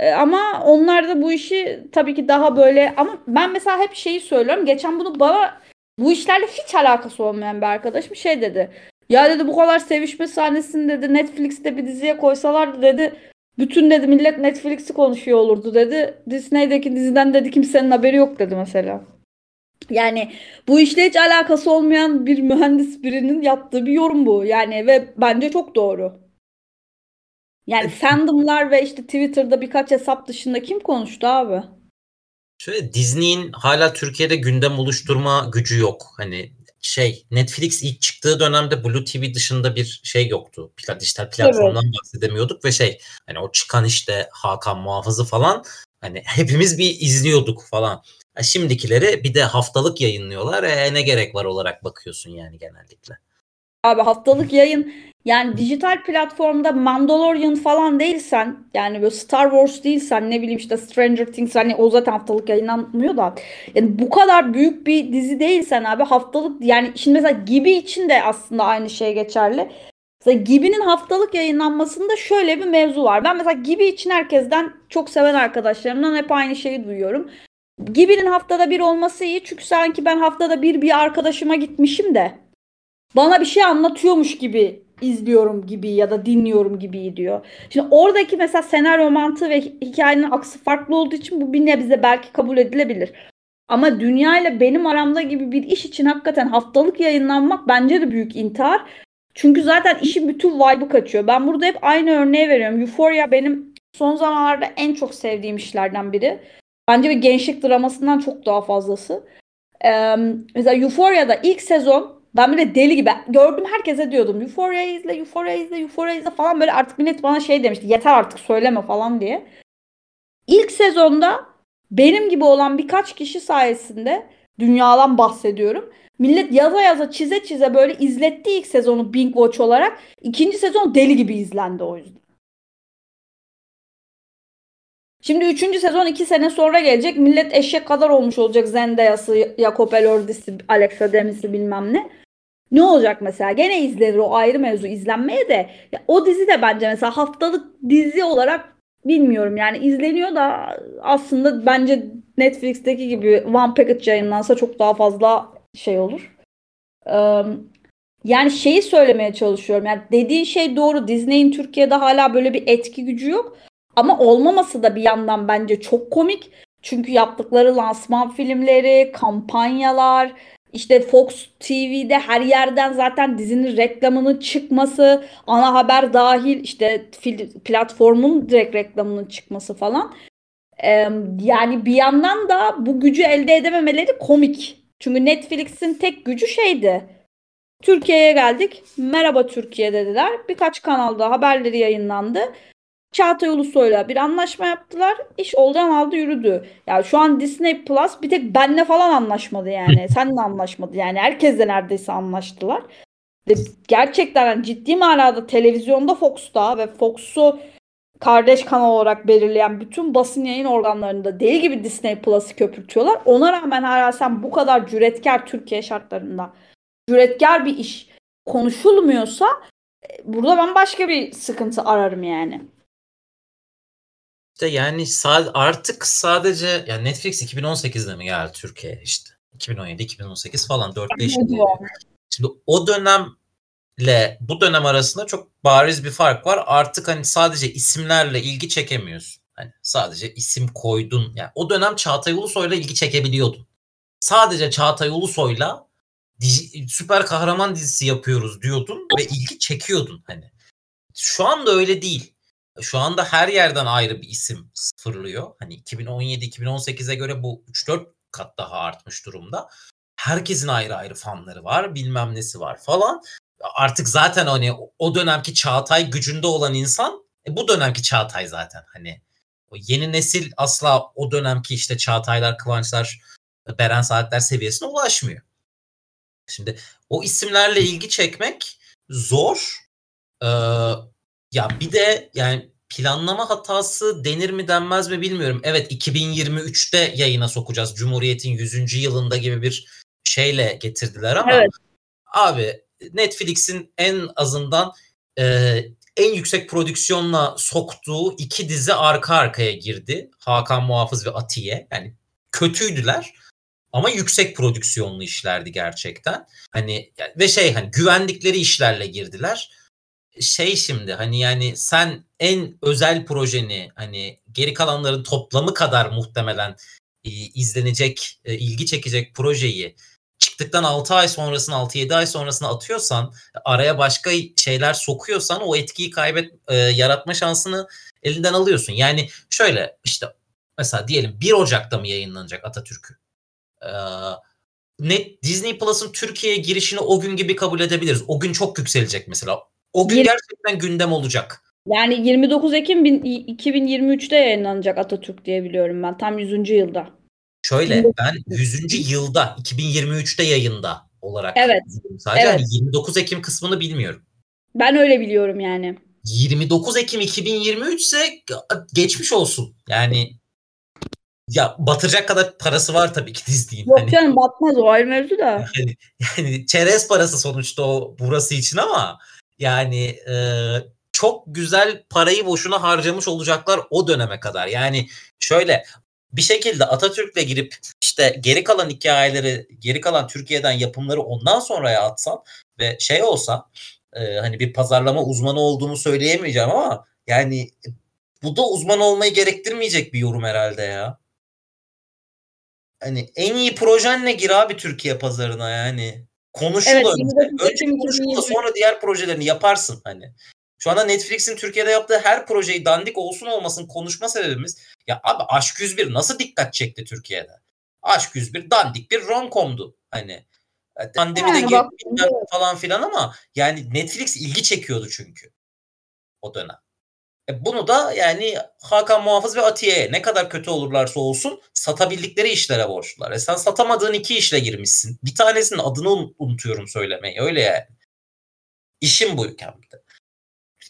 Ee, ama onlar da bu işi tabii ki daha böyle ama ben mesela hep şeyi söylüyorum. Geçen bunu bana bu işlerle hiç alakası olmayan bir arkadaşım şey dedi. Ya dedi bu kadar sevişme sahnesini dedi Netflix'te bir diziye koysalar dedi bütün dedi millet Netflix'i konuşuyor olurdu dedi. Disney'deki diziden dedi kimsenin haberi yok dedi mesela. Yani bu işle hiç alakası olmayan bir mühendis birinin yaptığı bir yorum bu. Yani ve bence çok doğru. Yani fandomlar ve işte Twitter'da birkaç hesap dışında kim konuştu abi? Şöyle Disney'in hala Türkiye'de gündem oluşturma gücü yok. Hani şey Netflix ilk çıktığı dönemde Blue TV dışında bir şey yoktu. Pla dijital platformdan evet. bahsedemiyorduk ve şey hani o çıkan işte Hakan Muhafızı falan hani hepimiz bir izliyorduk falan. Şimdikileri bir de haftalık yayınlıyorlar. E, ne gerek var olarak bakıyorsun yani genellikle. Abi haftalık yayın yani dijital platformda Mandalorian falan değilsen yani böyle Star Wars değilsen ne bileyim işte Stranger Things hani o zaten haftalık yayınlanmıyor da yani bu kadar büyük bir dizi değilsen abi haftalık yani şimdi mesela Gibi için de aslında aynı şey geçerli. Mesela Gibi'nin haftalık yayınlanmasında şöyle bir mevzu var. Ben mesela Gibi için herkesten çok seven arkadaşlarımdan hep aynı şeyi duyuyorum. Gibi'nin haftada bir olması iyi çünkü sanki ben haftada bir bir arkadaşıma gitmişim de bana bir şey anlatıyormuş gibi izliyorum gibi ya da dinliyorum gibi diyor. Şimdi oradaki mesela senaryo mantığı ve hikayenin aksı farklı olduğu için bu bir nebze belki kabul edilebilir. Ama dünya ile benim aramda gibi bir iş için hakikaten haftalık yayınlanmak bence de büyük intihar. Çünkü zaten işin bütün vibe'ı kaçıyor. Ben burada hep aynı örneği veriyorum. Euphoria benim son zamanlarda en çok sevdiğim işlerden biri. Bence bir gençlik dramasından çok daha fazlası. Ee, mesela Euphoria'da ilk sezon ben böyle deli gibi gördüm herkese diyordum Euphoria izle, Euphoria izle, Euphoria izle falan böyle artık millet bana şey demişti yeter artık söyleme falan diye. İlk sezonda benim gibi olan birkaç kişi sayesinde dünyadan bahsediyorum. Millet yaza yaza çize çize böyle izletti ilk sezonu Bing Watch olarak. İkinci sezon deli gibi izlendi o yüzden. Şimdi 3. sezon 2 sene sonra gelecek. Millet eşek kadar olmuş olacak. Zendaya'sı, Jacob Elordi'si, Alexa Demis'i bilmem ne. Ne olacak mesela? Gene izlenir o ayrı mevzu izlenmeye de. Ya, o dizi de bence mesela haftalık dizi olarak bilmiyorum yani izleniyor da aslında bence Netflix'teki gibi one package yayınlansa çok daha fazla şey olur. Ee, yani şeyi söylemeye çalışıyorum. Yani dediğin şey doğru. Disney'in Türkiye'de hala böyle bir etki gücü yok. Ama olmaması da bir yandan bence çok komik. Çünkü yaptıkları lansman filmleri, kampanyalar, işte Fox TV'de her yerden zaten dizinin reklamının çıkması, ana haber dahil işte platformun direkt reklamının çıkması falan. Ee, yani bir yandan da bu gücü elde edememeleri komik. Çünkü Netflix'in tek gücü şeydi. Türkiye'ye geldik. Merhaba Türkiye dediler. Birkaç kanalda haberleri yayınlandı. Çağatay Ulusoy'la bir anlaşma yaptılar. İş oldan aldı yürüdü. Ya şu an Disney Plus bir tek benle falan anlaşmadı yani. Senle anlaşmadı yani. Herkesle neredeyse anlaştılar. Ve gerçekten yani ciddi manada televizyonda Fox'ta ve Fox'u kardeş kanal olarak belirleyen bütün basın yayın organlarında deli gibi Disney Plus'ı köpürtüyorlar. Ona rağmen hala sen bu kadar cüretkar Türkiye şartlarında cüretkar bir iş konuşulmuyorsa e, burada ben başka bir sıkıntı ararım yani. İşte yani artık sadece yani Netflix 2018'de mi geldi Türkiye işte 2017 2018 falan 4-5 yıl. Şimdi o dönemle bu dönem arasında çok bariz bir fark var. Artık hani sadece isimlerle ilgi çekemiyorsun. Hani sadece isim koydun. Yani o dönem Çağatay Ulusoy'la ilgi çekebiliyordun. Sadece Çağatay Ulusoy'la süper kahraman dizisi yapıyoruz diyordun ve ilgi çekiyordun hani. Şu anda öyle değil. Şu anda her yerden ayrı bir isim fırlıyor. Hani 2017-2018'e göre bu 3-4 kat daha artmış durumda. Herkesin ayrı ayrı fanları var, bilmem nesi var falan. Artık zaten hani o dönemki Çağatay gücünde olan insan e bu dönemki Çağatay zaten hani. O yeni nesil asla o dönemki işte Çağataylar, Kıvançlar, Beren Saatler seviyesine ulaşmıyor. Şimdi o isimlerle ilgi çekmek zor. Ee, ya bir de yani planlama hatası denir mi denmez mi bilmiyorum. Evet 2023'te yayına sokacağız. Cumhuriyet'in 100. yılında gibi bir şeyle getirdiler ama evet. abi Netflix'in en azından e, en yüksek prodüksiyonla soktuğu iki dizi arka arkaya girdi. Hakan Muhafız ve Atiye. Yani kötüydüler ama yüksek prodüksiyonlu işlerdi gerçekten. Hani ve şey hani güvendikleri işlerle girdiler. Şey şimdi hani yani sen en özel projeni hani geri kalanların toplamı kadar muhtemelen e, izlenecek, e, ilgi çekecek projeyi çıktıktan 6 ay sonrasını 6-7 ay sonrasını atıyorsan araya başka şeyler sokuyorsan o etkiyi kaybet e, yaratma şansını elinden alıyorsun. Yani şöyle işte mesela diyelim 1 Ocak'ta mı yayınlanacak Atatürk'ü? net Disney Plus'ın Türkiye'ye girişini o gün gibi kabul edebiliriz. O gün çok yükselecek mesela. O gün gerçekten gündem olacak. Yani 29 Ekim 2023'te yayınlanacak Atatürk diye biliyorum ben. Tam 100. yılda. Şöyle ben 100. yılda 2023'te yayında olarak evet. sadece evet. Hani 29 Ekim kısmını bilmiyorum. Ben öyle biliyorum yani. 29 Ekim 2023 ise geçmiş olsun. Yani ya batıracak kadar parası var tabii ki Disney'in. Yok hani, canım batmaz o ayrı mevzu da. Yani, yani çerez parası sonuçta o burası için ama yani e, çok güzel parayı boşuna harcamış olacaklar o döneme kadar. Yani şöyle bir şekilde Atatürk'le girip işte geri kalan hikayeleri, geri kalan Türkiye'den yapımları ondan sonraya atsan ve şey olsa e, hani bir pazarlama uzmanı olduğumu söyleyemeyeceğim ama yani bu da uzman olmayı gerektirmeyecek bir yorum herhalde ya hani en iyi projenle gir abi Türkiye pazarına yani. Konuşul evet, önce. Önce sonra diğer projelerini yaparsın hani. Şu anda Netflix'in Türkiye'de yaptığı her projeyi dandik olsun olmasın konuşma sebebimiz ya abi Aşk 101 nasıl dikkat çekti Türkiye'de? Aşk 101 dandik bir romcom'du hani. Pandemide yani girdi falan filan ama yani Netflix ilgi çekiyordu çünkü o dönem. E bunu da yani Hakan Muhafız ve Atiye'ye ne kadar kötü olurlarsa olsun satabildikleri işlere borçlular. E sen satamadığın iki işle girmişsin. Bir tanesinin adını unutuyorum söylemeyi. Öyle yani. İşim bu ülkemde.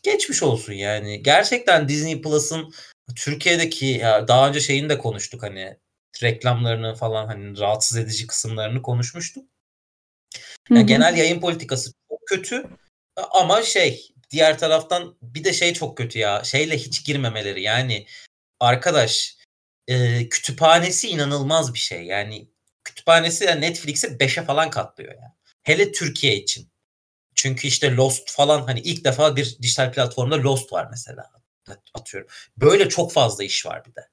Geçmiş olsun yani. Gerçekten Disney Plus'ın Türkiye'deki ya daha önce şeyini de konuştuk hani reklamlarını falan hani rahatsız edici kısımlarını konuşmuştuk. Hı Yani hı. genel yayın politikası çok kötü ama şey diğer taraftan bir de şey çok kötü ya şeyle hiç girmemeleri yani arkadaş e, kütüphanesi inanılmaz bir şey yani kütüphanesi yani Netflix'e 5'e falan katlıyor yani. Hele Türkiye için. Çünkü işte Lost falan hani ilk defa bir dijital platformda Lost var mesela atıyorum. Böyle çok fazla iş var bir de.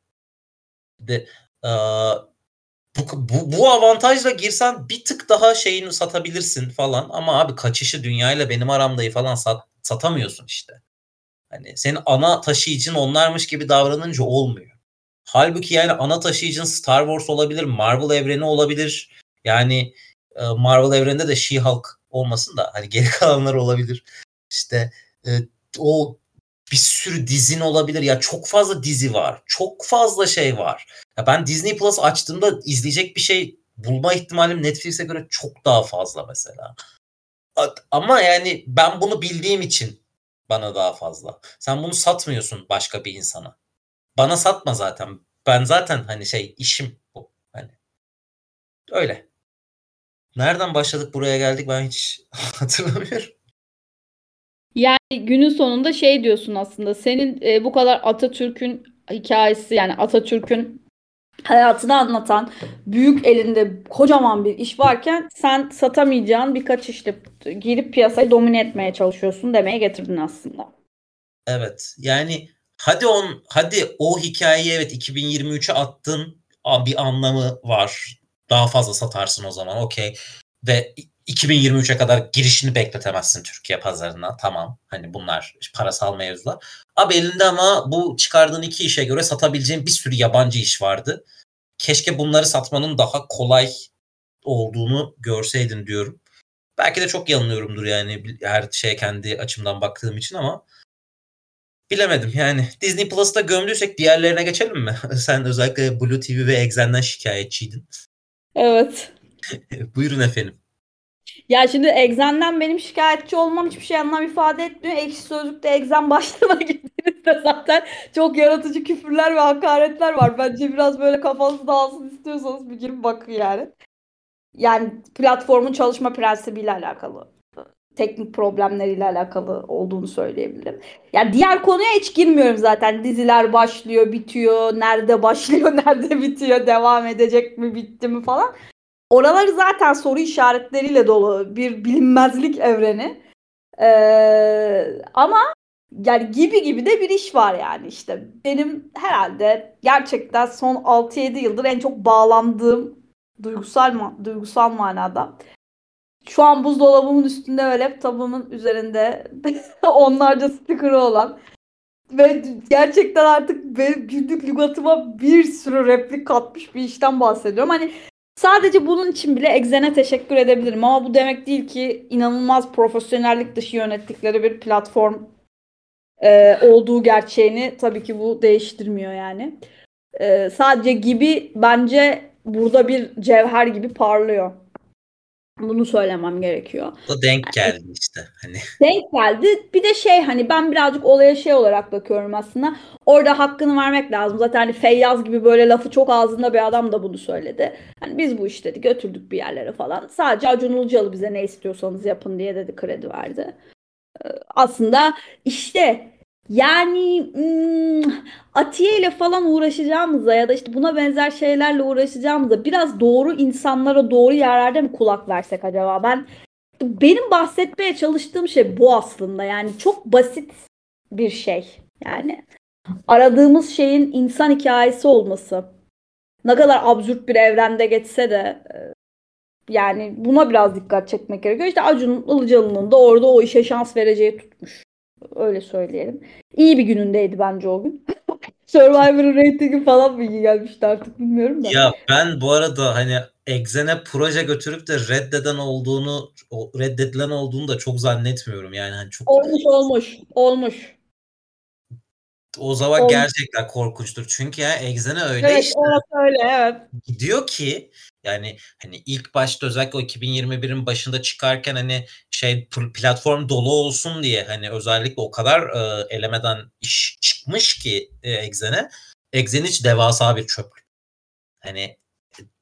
Bir de e, bu, bu, bu avantajla girsen bir tık daha şeyini satabilirsin falan ama abi kaçışı dünyayla benim aramdayı falan sat, satamıyorsun işte. Hani senin ana taşıyıcın onlarmış gibi davranınca olmuyor. Halbuki yani ana taşıyıcın Star Wars olabilir, Marvel evreni olabilir. Yani e, Marvel evreninde de She-Hulk olmasın da hani geri kalanlar olabilir. İşte e, o bir sürü dizin olabilir. Ya çok fazla dizi var. Çok fazla şey var. Ya ben Disney Plus açtığımda izleyecek bir şey bulma ihtimalim Netflix'e göre çok daha fazla mesela. Ama yani ben bunu bildiğim için bana daha fazla. Sen bunu satmıyorsun başka bir insana. Bana satma zaten. Ben zaten hani şey işim bu. Hani öyle. Nereden başladık buraya geldik ben hiç hatırlamıyorum. Yani günün sonunda şey diyorsun aslında senin e, bu kadar Atatürk'ün hikayesi yani Atatürk'ün hayatını anlatan büyük elinde kocaman bir iş varken sen satamayacağın birkaç işte girip piyasayı domine etmeye çalışıyorsun demeye getirdin aslında. Evet. Yani hadi on hadi o hikayeyi evet 2023'e attın bir anlamı var. Daha fazla satarsın o zaman okey. Ve 2023'e kadar girişini bekletemezsin Türkiye pazarına. Tamam. Hani bunlar parasal mevzular. Abi elinde ama bu çıkardığın iki işe göre satabileceğin bir sürü yabancı iş vardı. Keşke bunları satmanın daha kolay olduğunu görseydin diyorum. Belki de çok yanılıyorumdur yani her şeye kendi açımdan baktığım için ama bilemedim yani. Disney Plus'ta gömdüysek diğerlerine geçelim mi? Sen özellikle Blue TV ve Exen'den şikayetçiydin. Evet. Buyurun efendim. Ya şimdi Exen'den benim şikayetçi olmam hiçbir şey anlam ifade etmiyor. Ekşi Sözlük'te Exen başlığına gittiğinizde zaten çok yaratıcı küfürler ve hakaretler var. Bence biraz böyle kafanız dağılsın istiyorsanız bir girin bakın yani. Yani platformun çalışma prensibiyle alakalı. Teknik problemleriyle alakalı olduğunu söyleyebilirim. Yani diğer konuya hiç girmiyorum zaten. Diziler başlıyor, bitiyor, nerede başlıyor, nerede bitiyor, devam edecek mi, bitti mi falan. Oraları zaten soru işaretleriyle dolu bir bilinmezlik evreni. Ee, ama yani gibi gibi de bir iş var yani işte. Benim herhalde gerçekten son 6-7 yıldır en çok bağlandığım duygusal duygusal manada. Şu an buzdolabımın üstünde ve laptopumun üzerinde onlarca sticker'ı olan ve gerçekten artık benim günlük lügatıma bir sürü replik katmış bir işten bahsediyorum. Hani Sadece bunun için bile Exen'e teşekkür edebilirim ama bu demek değil ki inanılmaz profesyonellik dışı yönettikleri bir platform e, olduğu gerçeğini tabii ki bu değiştirmiyor yani. E, sadece gibi bence burada bir cevher gibi parlıyor. Bunu söylemem gerekiyor. O denk geldi işte. Hani. Denk geldi. Bir de şey hani ben birazcık olaya şey olarak bakıyorum aslında. Orada hakkını vermek lazım. Zaten hani Feyyaz gibi böyle lafı çok ağzında bir adam da bunu söyledi. Hani biz bu iş dedi götürdük bir yerlere falan. Sadece Acun Ilıcalı bize ne istiyorsanız yapın diye dedi kredi verdi. Aslında işte yani hmm, Atiye ile falan uğraşacağımıza ya da işte buna benzer şeylerle uğraşacağımıza biraz doğru insanlara doğru yerlerde mi kulak versek acaba? Ben benim bahsetmeye çalıştığım şey bu aslında. Yani çok basit bir şey. Yani aradığımız şeyin insan hikayesi olması. Ne kadar absürt bir evrende geçse de yani buna biraz dikkat çekmek gerekiyor. İşte Acun Ilıcalı'nın da orada o işe şans vereceği tutmuş. Öyle söyleyelim. İyi bir günündeydi bence o gün. Survivor'ın reytingi falan mı iyi gelmişti artık bilmiyorum da. Ya ben bu arada hani Exen'e proje götürüp de reddeden olduğunu reddedilen olduğunu da çok zannetmiyorum yani hani çok olmuş olmuş olmuş. O zaman olmuş. gerçekten korkunçtur. Çünkü ya Exen'e öyle evet, işte. Evet öyle evet. Gidiyor ki Yani hani ilk başta özellikle o 2021'in başında çıkarken hani şey platform dolu olsun diye hani özellikle o kadar e, elemeden iş çıkmış ki e, Exen'e. Exen hiç devasa bir çöplük. Hani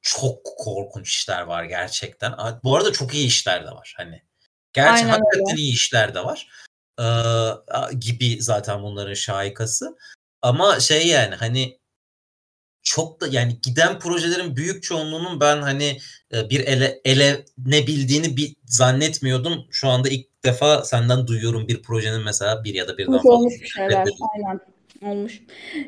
çok korkunç işler var gerçekten. Bu arada çok iyi işler de var. Hani gerçi Aynen hakikaten öyle. iyi işler de var. Ee, gibi zaten bunların şahikası. Ama şey yani hani çok da yani giden projelerin büyük çoğunluğunun ben hani bir ele ele ne bildiğini bir zannetmiyordum. Şu anda ilk defa senden duyuyorum bir projenin mesela bir ya da birden fazla. Olmuş şeyler. Aynen olmuş.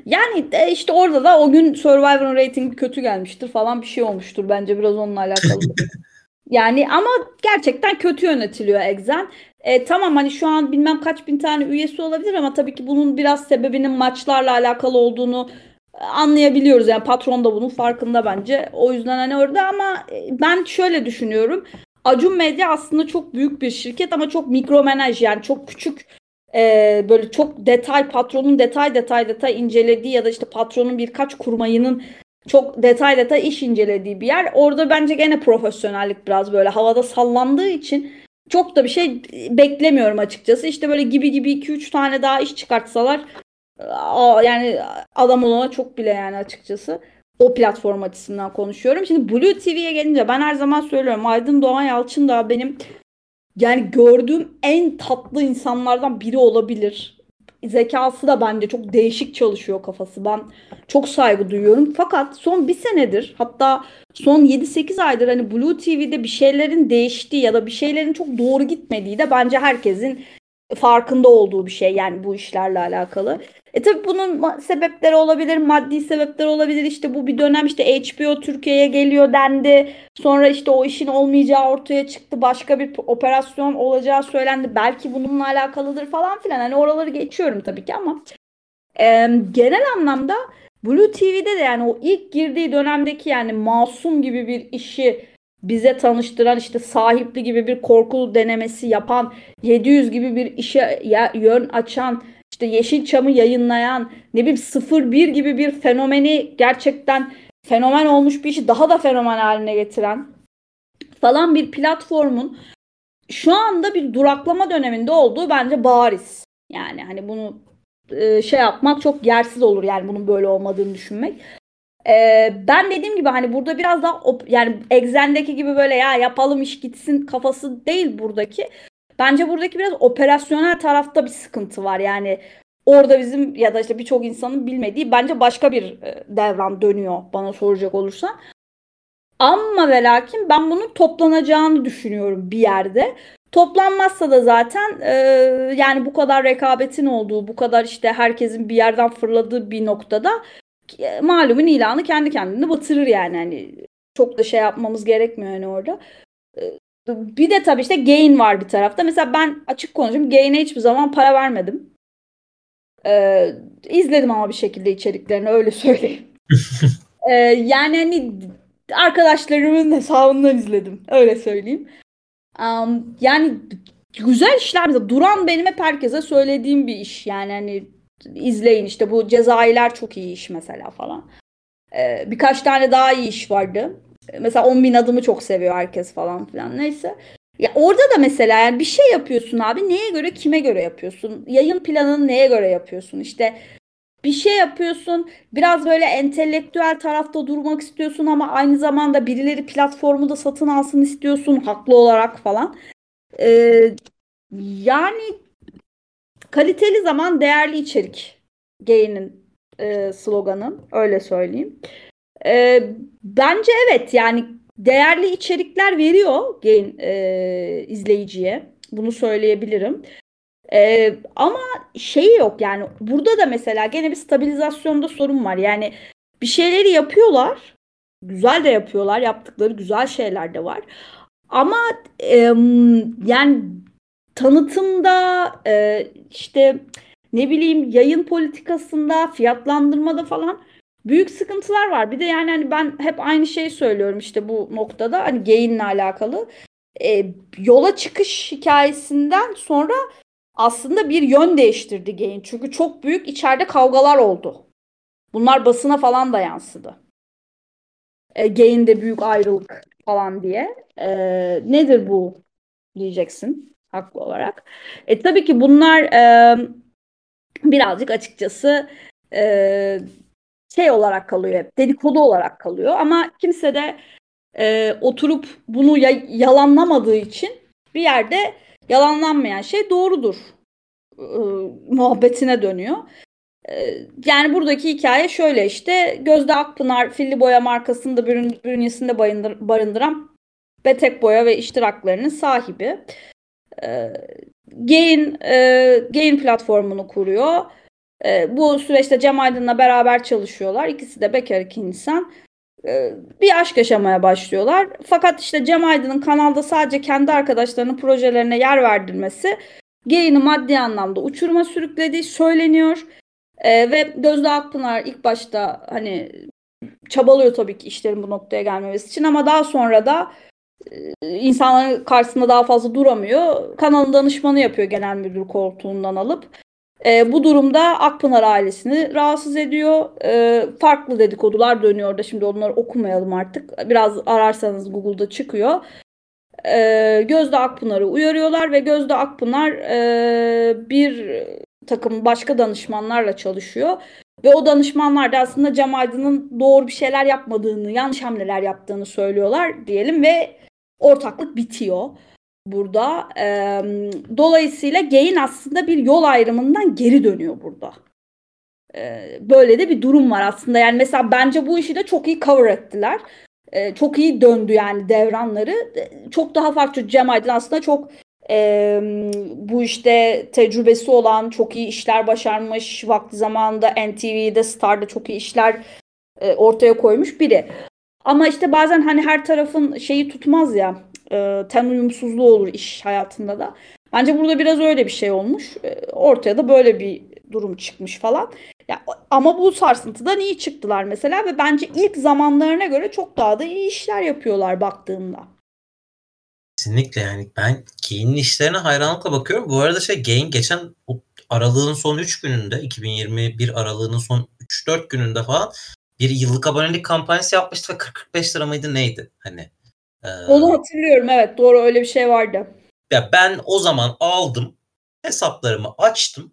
Yani işte orada da o gün Survivor'ın ratingi kötü gelmiştir falan bir şey olmuştur. Bence biraz onunla alakalı. yani ama gerçekten kötü yönetiliyor Exen. E, tamam hani şu an bilmem kaç bin tane üyesi olabilir ama tabii ki bunun biraz sebebinin maçlarla alakalı olduğunu anlayabiliyoruz. Yani patron da bunun farkında bence. O yüzden hani orada ama ben şöyle düşünüyorum. Acun Medya aslında çok büyük bir şirket ama çok mikromenaj yani çok küçük e, böyle çok detay patronun detay detay detay incelediği ya da işte patronun birkaç kurmayının çok detay detay iş incelediği bir yer. Orada bence gene profesyonellik biraz böyle havada sallandığı için çok da bir şey beklemiyorum açıkçası. İşte böyle gibi gibi 2-3 tane daha iş çıkartsalar yani adam olana çok bile yani açıkçası. O platform açısından konuşuyorum. Şimdi Blue TV'ye gelince ben her zaman söylüyorum Aydın Doğan Yalçın da benim yani gördüğüm en tatlı insanlardan biri olabilir. Zekası da bence çok değişik çalışıyor kafası. Ben çok saygı duyuyorum. Fakat son bir senedir hatta son 7-8 aydır hani Blue TV'de bir şeylerin değiştiği ya da bir şeylerin çok doğru gitmediği de bence herkesin farkında olduğu bir şey yani bu işlerle alakalı. E tabi bunun sebepleri olabilir, maddi sebepler olabilir. İşte bu bir dönem işte HBO Türkiye'ye geliyor dendi. Sonra işte o işin olmayacağı ortaya çıktı. Başka bir operasyon olacağı söylendi. Belki bununla alakalıdır falan filan. Hani oraları geçiyorum tabii ki ama e, genel anlamda Blue TV'de de yani o ilk girdiği dönemdeki yani masum gibi bir işi bize tanıştıran işte sahipli gibi bir korkulu denemesi yapan 700 gibi bir işe yön açan işte Yeşilçam'ı yayınlayan ne bileyim 01 gibi bir fenomeni gerçekten fenomen olmuş bir işi daha da fenomen haline getiren falan bir platformun şu anda bir duraklama döneminde olduğu bence bariz. Yani hani bunu e, şey yapmak çok yersiz olur yani bunun böyle olmadığını düşünmek. Ee, ben dediğim gibi hani burada biraz daha yani Exen'deki gibi böyle ya yapalım iş gitsin kafası değil buradaki. Bence buradaki biraz operasyonel tarafta bir sıkıntı var. Yani orada bizim ya da işte birçok insanın bilmediği bence başka bir e, devran dönüyor bana soracak olursa. Ama ve lakin ben bunun toplanacağını düşünüyorum bir yerde. Toplanmazsa da zaten e, yani bu kadar rekabetin olduğu, bu kadar işte herkesin bir yerden fırladığı bir noktada e, malumun ilanı kendi kendini batırır yani. Hani çok da şey yapmamız gerekmiyor yani orada. E, bir de tabii işte gain var bir tarafta. Mesela ben açık konuşayım gain'e hiçbir zaman para vermedim. Ee, izledim ama bir şekilde içeriklerini öyle söyleyeyim. ee, yani hani arkadaşlarımın hesabından izledim. Öyle söyleyeyim. Um, yani güzel işler mesela Duran benim hep herkese söylediğim bir iş. Yani hani izleyin işte bu Cezayirler çok iyi iş mesela falan. Ee, birkaç tane daha iyi iş vardı. Mesela 10 bin adımı çok seviyor herkes falan filan neyse. Ya orada da mesela yani bir şey yapıyorsun abi neye göre kime göre yapıyorsun? Yayın planını neye göre yapıyorsun? İşte bir şey yapıyorsun biraz böyle entelektüel tarafta durmak istiyorsun ama aynı zamanda birileri platformu da satın alsın istiyorsun haklı olarak falan. Ee, yani kaliteli zaman değerli içerik Gay'nin e, sloganı öyle söyleyeyim. E, bence evet yani değerli içerikler veriyor Gain e, izleyiciye. Bunu söyleyebilirim. E, ama şeyi yok yani burada da mesela gene bir stabilizasyonda sorun var. Yani bir şeyleri yapıyorlar. Güzel de yapıyorlar. Yaptıkları güzel şeyler de var. Ama e, yani tanıtımda e, işte ne bileyim yayın politikasında fiyatlandırmada falan büyük sıkıntılar var. Bir de yani hani ben hep aynı şeyi söylüyorum işte bu noktada hani gayin'le alakalı. E, yola çıkış hikayesinden sonra aslında bir yön değiştirdi gain. Çünkü çok büyük içeride kavgalar oldu. Bunlar basına falan da yansıdı. E, gain'de büyük ayrılık falan diye. E, nedir bu diyeceksin haklı olarak. E, tabii ki bunlar e, birazcık açıkçası e, şey olarak kalıyor hep dedikodu olarak kalıyor ama kimse de e, oturup bunu ya- yalanlamadığı için bir yerde yalanlanmayan şey doğrudur e, muhabbetine dönüyor. E, yani buradaki hikaye şöyle işte Gözde Akpınar Filli Boya markasını da bünyesinde barındıran Betek Boya ve iştiraklarının sahibi. E, Gain, e, Gain platformunu kuruyor. E, bu süreçte Cem Aydın'la beraber çalışıyorlar. İkisi de bekar iki insan. E, bir aşk yaşamaya başlıyorlar. Fakat işte Cem Aydın'ın kanalda sadece kendi arkadaşlarının projelerine yer verdirmesi Gain'i maddi anlamda uçuruma sürüklediği söyleniyor. E, ve Gözde Akpınar ilk başta hani çabalıyor tabii ki işlerin bu noktaya gelmemesi için ama daha sonra da e, insanların karşısında daha fazla duramıyor. Kanalın danışmanı yapıyor genel müdür koltuğundan alıp. E, bu durumda Akpınar ailesini rahatsız ediyor. E, farklı dedikodular dönüyor da şimdi onları okumayalım artık. Biraz ararsanız Google'da çıkıyor. E, Gözde Akpınar'ı uyarıyorlar ve Gözde Akpınar e, bir takım başka danışmanlarla çalışıyor. Ve o danışmanlar da aslında Cem Aydın'ın doğru bir şeyler yapmadığını, yanlış hamleler yaptığını söylüyorlar diyelim ve ortaklık bitiyor burada. E, dolayısıyla Gain aslında bir yol ayrımından geri dönüyor burada. E, böyle de bir durum var aslında. Yani mesela bence bu işi de çok iyi cover ettiler. E, çok iyi döndü yani devranları. Çok daha farklı. Cem Aydın aslında çok e, bu işte tecrübesi olan, çok iyi işler başarmış, vakti zamanında NTV'de, Star'da çok iyi işler e, ortaya koymuş biri. Ama işte bazen hani her tarafın şeyi tutmaz ya e, ten uyumsuzluğu olur iş hayatında da. Bence burada biraz öyle bir şey olmuş. E, ortaya da böyle bir durum çıkmış falan. Ya, ama bu sarsıntıdan iyi çıktılar mesela ve bence ilk zamanlarına göre çok daha da iyi işler yapıyorlar baktığımda. Kesinlikle yani ben Gain'in işlerine hayranlıkla bakıyorum. Bu arada şey Gain geçen aralığın son 3 gününde 2021 aralığının son 3-4 gününde falan bir yıllık abonelik kampanyası yapmıştı ve 40-45 lira mıydı neydi? Hani ee, Onu hatırlıyorum evet doğru öyle bir şey vardı. Ya ben o zaman aldım hesaplarımı açtım.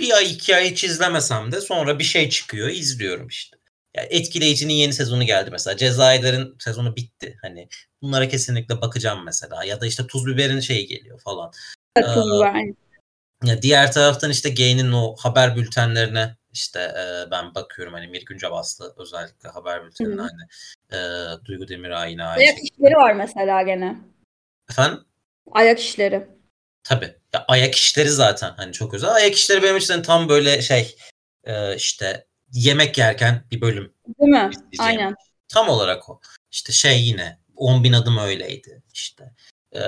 Bir ay iki ay hiç izlemesem de sonra bir şey çıkıyor izliyorum işte. Ya etkileyicinin yeni sezonu geldi mesela. Cezayir'in sezonu bitti. Hani bunlara kesinlikle bakacağım mesela. Ya da işte tuz biberin şeyi geliyor falan. Tuz biber. Ya diğer taraftan işte Gain'in o haber bültenlerine işte e, ben bakıyorum hani Mir Güncebaslı özellikle haber bültenine hani e, Duygu Demirağ yine aynı Ayak işleri var mesela gene. Efendim? Ayak işleri. Tabii. Ya ayak işleri zaten hani çok özel. Ayak işleri benim için tam böyle şey e, işte yemek yerken bir bölüm. Değil mi? Aynen. Tam olarak o. İşte şey yine 10 bin adım öyleydi işte. E,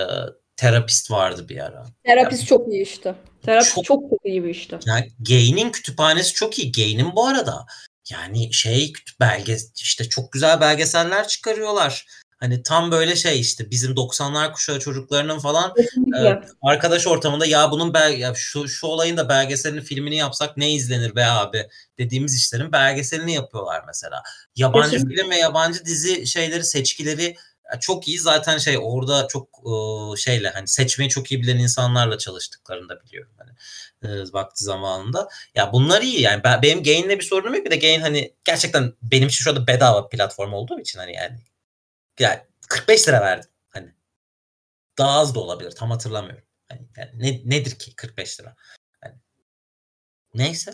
terapist vardı bir ara. Terapist yani, çok iyi işte. Terapist çok, çok, çok iyi bir işte. Yani Gain'in kütüphanesi çok iyi. Gain'in bu arada yani şey belge işte çok güzel belgeseller çıkarıyorlar. Hani tam böyle şey işte bizim 90'lar kuşağı çocuklarının falan e, arkadaş ortamında ya bunun bel ya şu şu olayın da belgeselini filmini yapsak ne izlenir be abi dediğimiz işlerin belgeselini yapıyorlar mesela. Yabancı Kesinlikle. film ve yabancı dizi şeyleri seçkileri çok iyi zaten şey orada çok e, şeyle hani seçmeyi çok iyi bilen insanlarla çalıştıklarını da biliyorum hani e, vakti zamanında. Ya bunlar iyi yani ben, benim Gain'le bir sorunum yok bir de Gain hani gerçekten benim için şu anda bedava platform olduğu için hani yani yani 45 lira verdim hani daha az da olabilir tam hatırlamıyorum. Hani, yani ne, nedir ki 45 lira? Yani, neyse.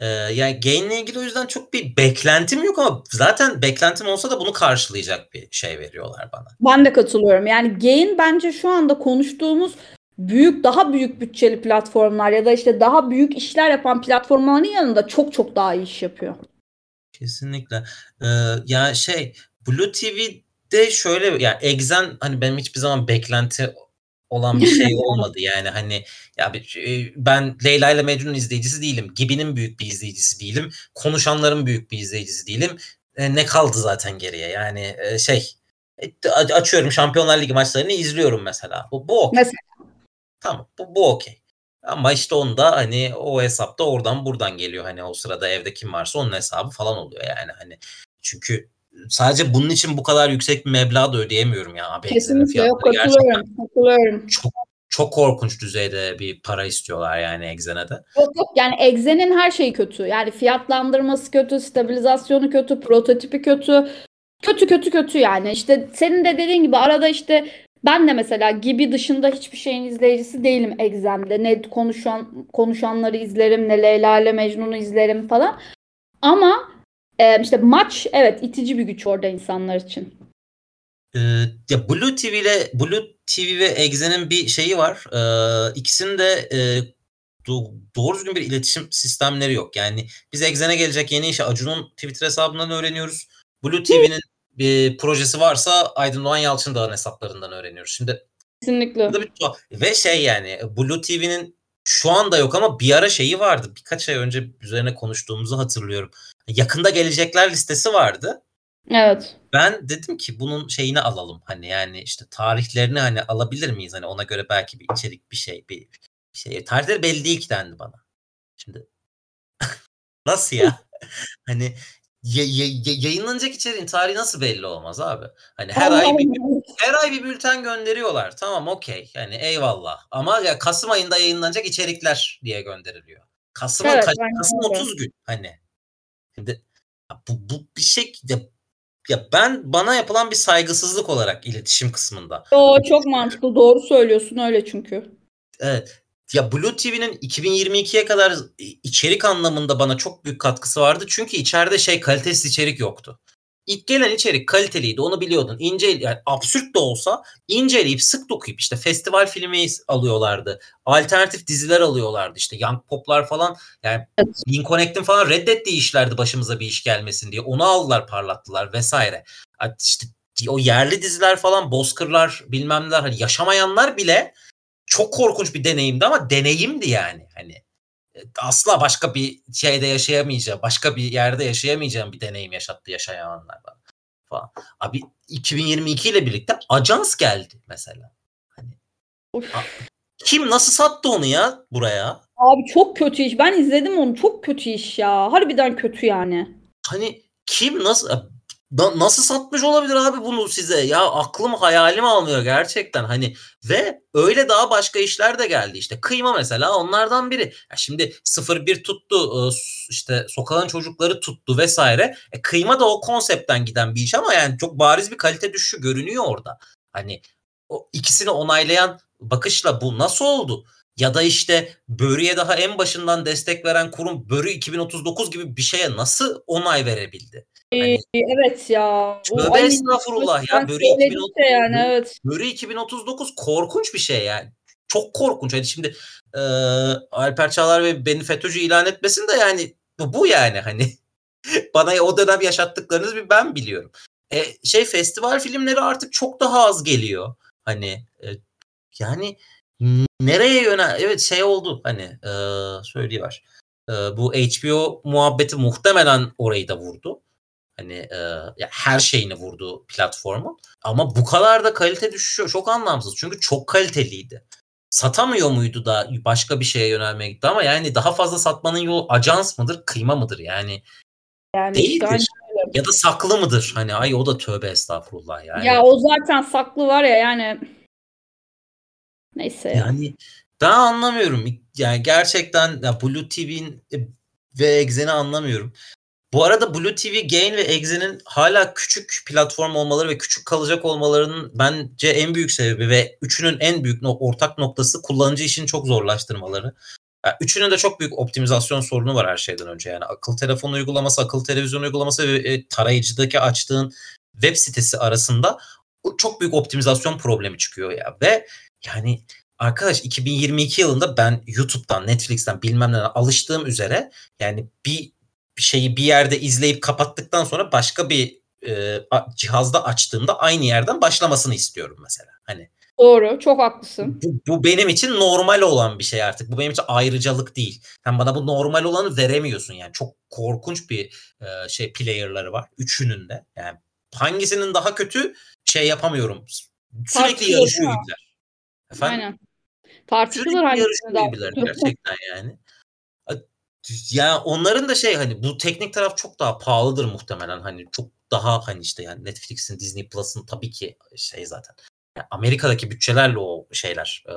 Ee, yani Gain'le ilgili o yüzden çok bir beklentim yok ama zaten beklentim olsa da bunu karşılayacak bir şey veriyorlar bana. Ben de katılıyorum. Yani Gain bence şu anda konuştuğumuz büyük daha büyük bütçeli platformlar ya da işte daha büyük işler yapan platformların yanında çok çok daha iyi iş yapıyor. Kesinlikle. Ee, ya şey Blue TV'de şöyle yani Exen hani benim hiçbir zaman beklenti olan bir şey olmadı. Yani hani ya e, ben Leyla ile Mecnun izleyicisi değilim. Gibi'nin büyük bir izleyicisi değilim. Konuşanların büyük bir izleyicisi değilim. E, ne kaldı zaten geriye? Yani e, şey açıyorum Şampiyonlar Ligi maçlarını izliyorum mesela. Bu, bu okey. Mesela. Tamam bu, bu okey. Ama işte onda hani o hesapta oradan buradan geliyor. Hani o sırada evde kim varsa onun hesabı falan oluyor yani. Hani çünkü sadece bunun için bu kadar yüksek bir meblağ da ödeyemiyorum ya. Kesinlikle yok katılıyorum. Katılıyorum. Çok çok korkunç düzeyde bir para istiyorlar yani Exene'de. Yok yok yani Exe'nin her şeyi kötü. Yani fiyatlandırması kötü, stabilizasyonu kötü, prototipi kötü. Kötü kötü kötü yani. İşte senin de dediğin gibi arada işte ben de mesela gibi dışında hiçbir şeyin izleyicisi değilim Exem'de. Ne konuşan konuşanları izlerim, ne Leyla ile Mecnun'u izlerim falan. Ama e, işte maç evet itici bir güç orada insanlar için. Ee, ya Blue TV ile Blue TV ve Exe'nin bir şeyi var. Ee, ikisinin de e, do- doğru düzgün bir iletişim sistemleri yok. Yani biz Exe'ne gelecek yeni işi Acun'un Twitter hesabından öğreniyoruz. Blue TV'nin bir projesi varsa Aydın Doğan Yalçın hesaplarından öğreniyoruz. Şimdi Kesinlikle. bir ve şey yani Blue TV'nin şu anda yok ama bir ara şeyi vardı. Birkaç ay önce üzerine konuştuğumuzu hatırlıyorum. Yakında gelecekler listesi vardı. Evet. Ben dedim ki bunun şeyini alalım. Hani yani işte tarihlerini hani alabilir miyiz? Hani ona göre belki bir içerik bir şey bir şey. Tarihleri belli değil ki dendi bana. Şimdi nasıl ya? hani ya, ya, yayınlanacak içeriğin tarihi nasıl belli olmaz abi? Hani her ay bir her ay bir bülten gönderiyorlar. Tamam okey. Yani eyvallah. Ama ya Kasım ayında yayınlanacak içerikler diye gönderiliyor. Kasım evet, Kasım 30 gün hani. Şimdi bu, bu bir ya, ya ben bana yapılan bir saygısızlık olarak iletişim kısmında. O çok mantıklı. Doğru söylüyorsun öyle çünkü. Evet. Ya Blue TV'nin 2022'ye kadar içerik anlamında bana çok büyük katkısı vardı. Çünkü içeride şey kalitesiz içerik yoktu. İlk gelen içerik kaliteliydi onu biliyordun. İnce yani absürt de olsa inceleyip sık dokuyup işte festival filmi alıyorlardı. Alternatif diziler alıyorlardı işte Young Pop'lar falan. Yani evet. Connect'in falan reddettiği işlerdi başımıza bir iş gelmesin diye. Onu aldılar parlattılar vesaire. İşte o yerli diziler falan bozkırlar bilmem neler hani yaşamayanlar bile çok korkunç bir deneyimdi ama deneyimdi yani. Hani e, asla başka bir şeyde yaşayamayacağım, başka bir yerde yaşayamayacağım bir deneyim yaşattı yaşayanlar falan. Abi 2022 ile birlikte ajans geldi mesela. Hani kim nasıl sattı onu ya buraya? Abi çok kötü iş. Ben izledim onu. Çok kötü iş ya. Harbiden kötü yani. Hani kim nasıl da, nasıl satmış olabilir abi bunu size? Ya aklım hayalim almıyor gerçekten. Hani ve öyle daha başka işler de geldi. işte kıyma mesela onlardan biri. Ya şimdi 01 tuttu işte sokağın çocukları tuttu vesaire. E, kıyma da o konseptten giden bir iş ama yani çok bariz bir kalite düşüşü görünüyor orada. Hani o ikisini onaylayan bakışla bu nasıl oldu? Ya da işte Börü'ye daha en başından destek veren kurum Börü 2039 gibi bir şeye nasıl onay verebildi? Hani, evet ya. Tövbe estağfurullah ya. Börü 2039, yani, evet. Börü 2039 korkunç bir şey yani. Çok korkunç. Hani şimdi e, Alper Çağlar ve beni FETÖ'cü ilan etmesin de yani bu, bu yani hani. Bana o dönem yaşattıklarınız bir ben biliyorum. E, şey festival filmleri artık çok daha az geliyor. Hani e, yani nereye yönel evet şey oldu hani e, söyleyiver. E, bu HBO muhabbeti muhtemelen orayı da vurdu. Hani e, ya her şeyini vurdu platformun. Ama bu kadar da kalite düşüşüyor. Çok anlamsız. Çünkü çok kaliteliydi. Satamıyor muydu da başka bir şeye yönelmeye gitti ama yani daha fazla satmanın yolu ajans mıdır, kıyma mıdır? Yani, yani değildir. Ya da saklı mıdır? Hani ay o da tövbe estağfurullah yani. Ya o zaten saklı var ya yani. Neyse. Yani ben anlamıyorum. Yani gerçekten ya Blue TV'nin e, ve Exen'i anlamıyorum. Bu arada Blue TV, Gain ve Exe'nin hala küçük platform olmaları ve küçük kalacak olmalarının bence en büyük sebebi ve üçünün en büyük ortak noktası kullanıcı işini çok zorlaştırmaları. Yani üçünün de çok büyük optimizasyon sorunu var her şeyden önce. Yani akıl telefon uygulaması, akıl televizyon uygulaması ve e, tarayıcıdaki açtığın web sitesi arasında çok büyük optimizasyon problemi çıkıyor ya. Ve yani arkadaş 2022 yılında ben YouTube'dan, Netflix'ten bilmem ne alıştığım üzere yani bir şeyi bir yerde izleyip kapattıktan sonra başka bir e, cihazda açtığımda aynı yerden başlamasını istiyorum mesela. Hani Doğru, çok haklısın. Bu, bu benim için normal olan bir şey artık. Bu benim için ayrıcalık değil. Sen bana bu normal olanı veremiyorsun yani. Çok korkunç bir e, şey player'ları var üçünün de. Yani hangisinin daha kötü şey yapamıyorum. Sürekli yarışıyor gibiler. Efendim? Aynen. Tartışılır hangisinin daha kötü. Gerçekten yani ya onların da şey hani bu teknik taraf çok daha pahalıdır muhtemelen hani çok daha hani işte yani Netflix'in Disney Plus'ın tabii ki şey zaten yani Amerika'daki bütçelerle o şeyler e,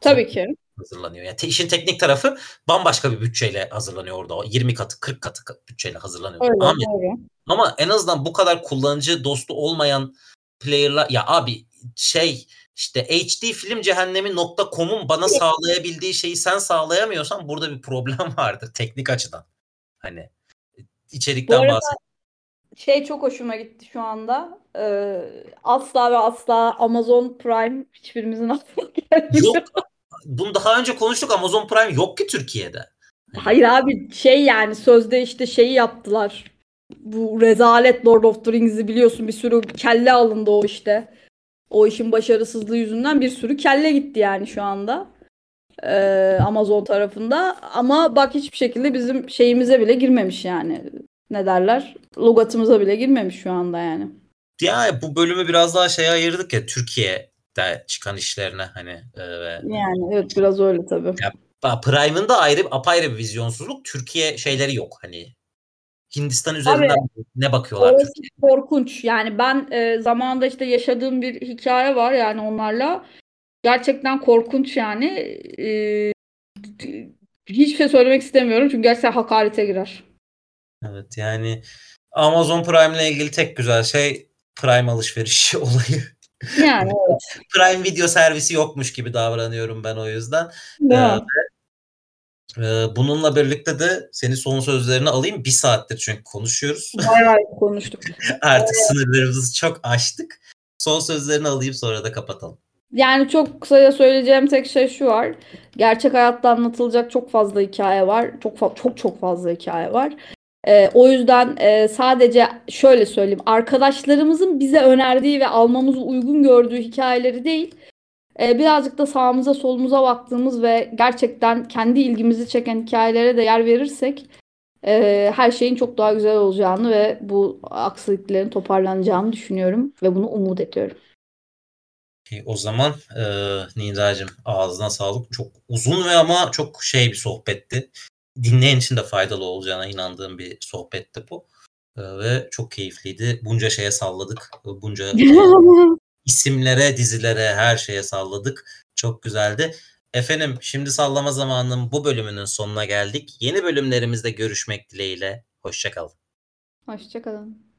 Tabii ki. hazırlanıyor. Yani te- işin teknik tarafı bambaşka bir bütçeyle hazırlanıyor orada. O 20 katı 40 katı bütçeyle hazırlanıyor. Öyle, Ama, doğru. ama en azından bu kadar kullanıcı dostu olmayan player'lar ya abi şey işte HD film cehennemi.com'un bana sağlayabildiği şeyi sen sağlayamıyorsan burada bir problem vardır teknik açıdan. Hani içerikten Bu arada- bahsediyorum. Şey çok hoşuma gitti şu anda. Ee, asla ve asla Amazon Prime hiçbirimizin aklına gelmiyor. Yok. Bunu daha önce konuştuk. Amazon Prime yok ki Türkiye'de. Hayır abi şey yani sözde işte şeyi yaptılar. Bu rezalet Lord of the Rings'i biliyorsun bir sürü kelle alındı o işte. O işin başarısızlığı yüzünden bir sürü kelle gitti yani şu anda. Ee, Amazon tarafında. Ama bak hiçbir şekilde bizim şeyimize bile girmemiş yani. Ne derler? Logatımıza bile girmemiş şu anda yani. Ya bu bölümü biraz daha şeye ayırdık ya Türkiye'de çıkan işlerine hani e, Yani evet biraz öyle tabii. Ba- Prime'ın da ayrı apayrı bir vizyonsuzluk. Türkiye şeyleri yok hani. Hindistan üzerinden ne bakıyorlar Orası korkunç. Yani ben e, zamanında işte yaşadığım bir hikaye var yani onlarla. Gerçekten korkunç yani. E, hiçbir şey söylemek istemiyorum çünkü gerçekten hakarete girer. Evet yani Amazon Prime ile ilgili tek güzel şey Prime alışverişi olayı. Yani evet. Prime video servisi yokmuş gibi davranıyorum ben o yüzden. Ee, bununla birlikte de senin son sözlerini alayım. Bir saattir çünkü konuşuyoruz. Bayağı konuştuk. Artık sınırlarımızı çok aştık. Son sözlerini alayım sonra da kapatalım. Yani çok kısaca söyleyeceğim tek şey şu var. Gerçek hayatta anlatılacak çok fazla hikaye var. Çok çok çok fazla hikaye var. Ee, o yüzden e, sadece şöyle söyleyeyim. Arkadaşlarımızın bize önerdiği ve almamızı uygun gördüğü hikayeleri değil. E, birazcık da sağımıza solumuza baktığımız ve gerçekten kendi ilgimizi çeken hikayelere de yer verirsek e, her şeyin çok daha güzel olacağını ve bu aksiliklerin toparlanacağını düşünüyorum ve bunu umut ediyorum. Peki, o zaman e, Nidacığım ağzına sağlık. Çok uzun ve ama çok şey bir sohbetti. Dinleyen için de faydalı olacağına inandığım bir sohbetti bu. E, ve çok keyifliydi. Bunca şeye salladık. Bunca isimlere, dizilere, her şeye salladık. Çok güzeldi. Efendim şimdi sallama zamanının bu bölümünün sonuna geldik. Yeni bölümlerimizde görüşmek dileğiyle. Hoşçakalın. Hoşçakalın.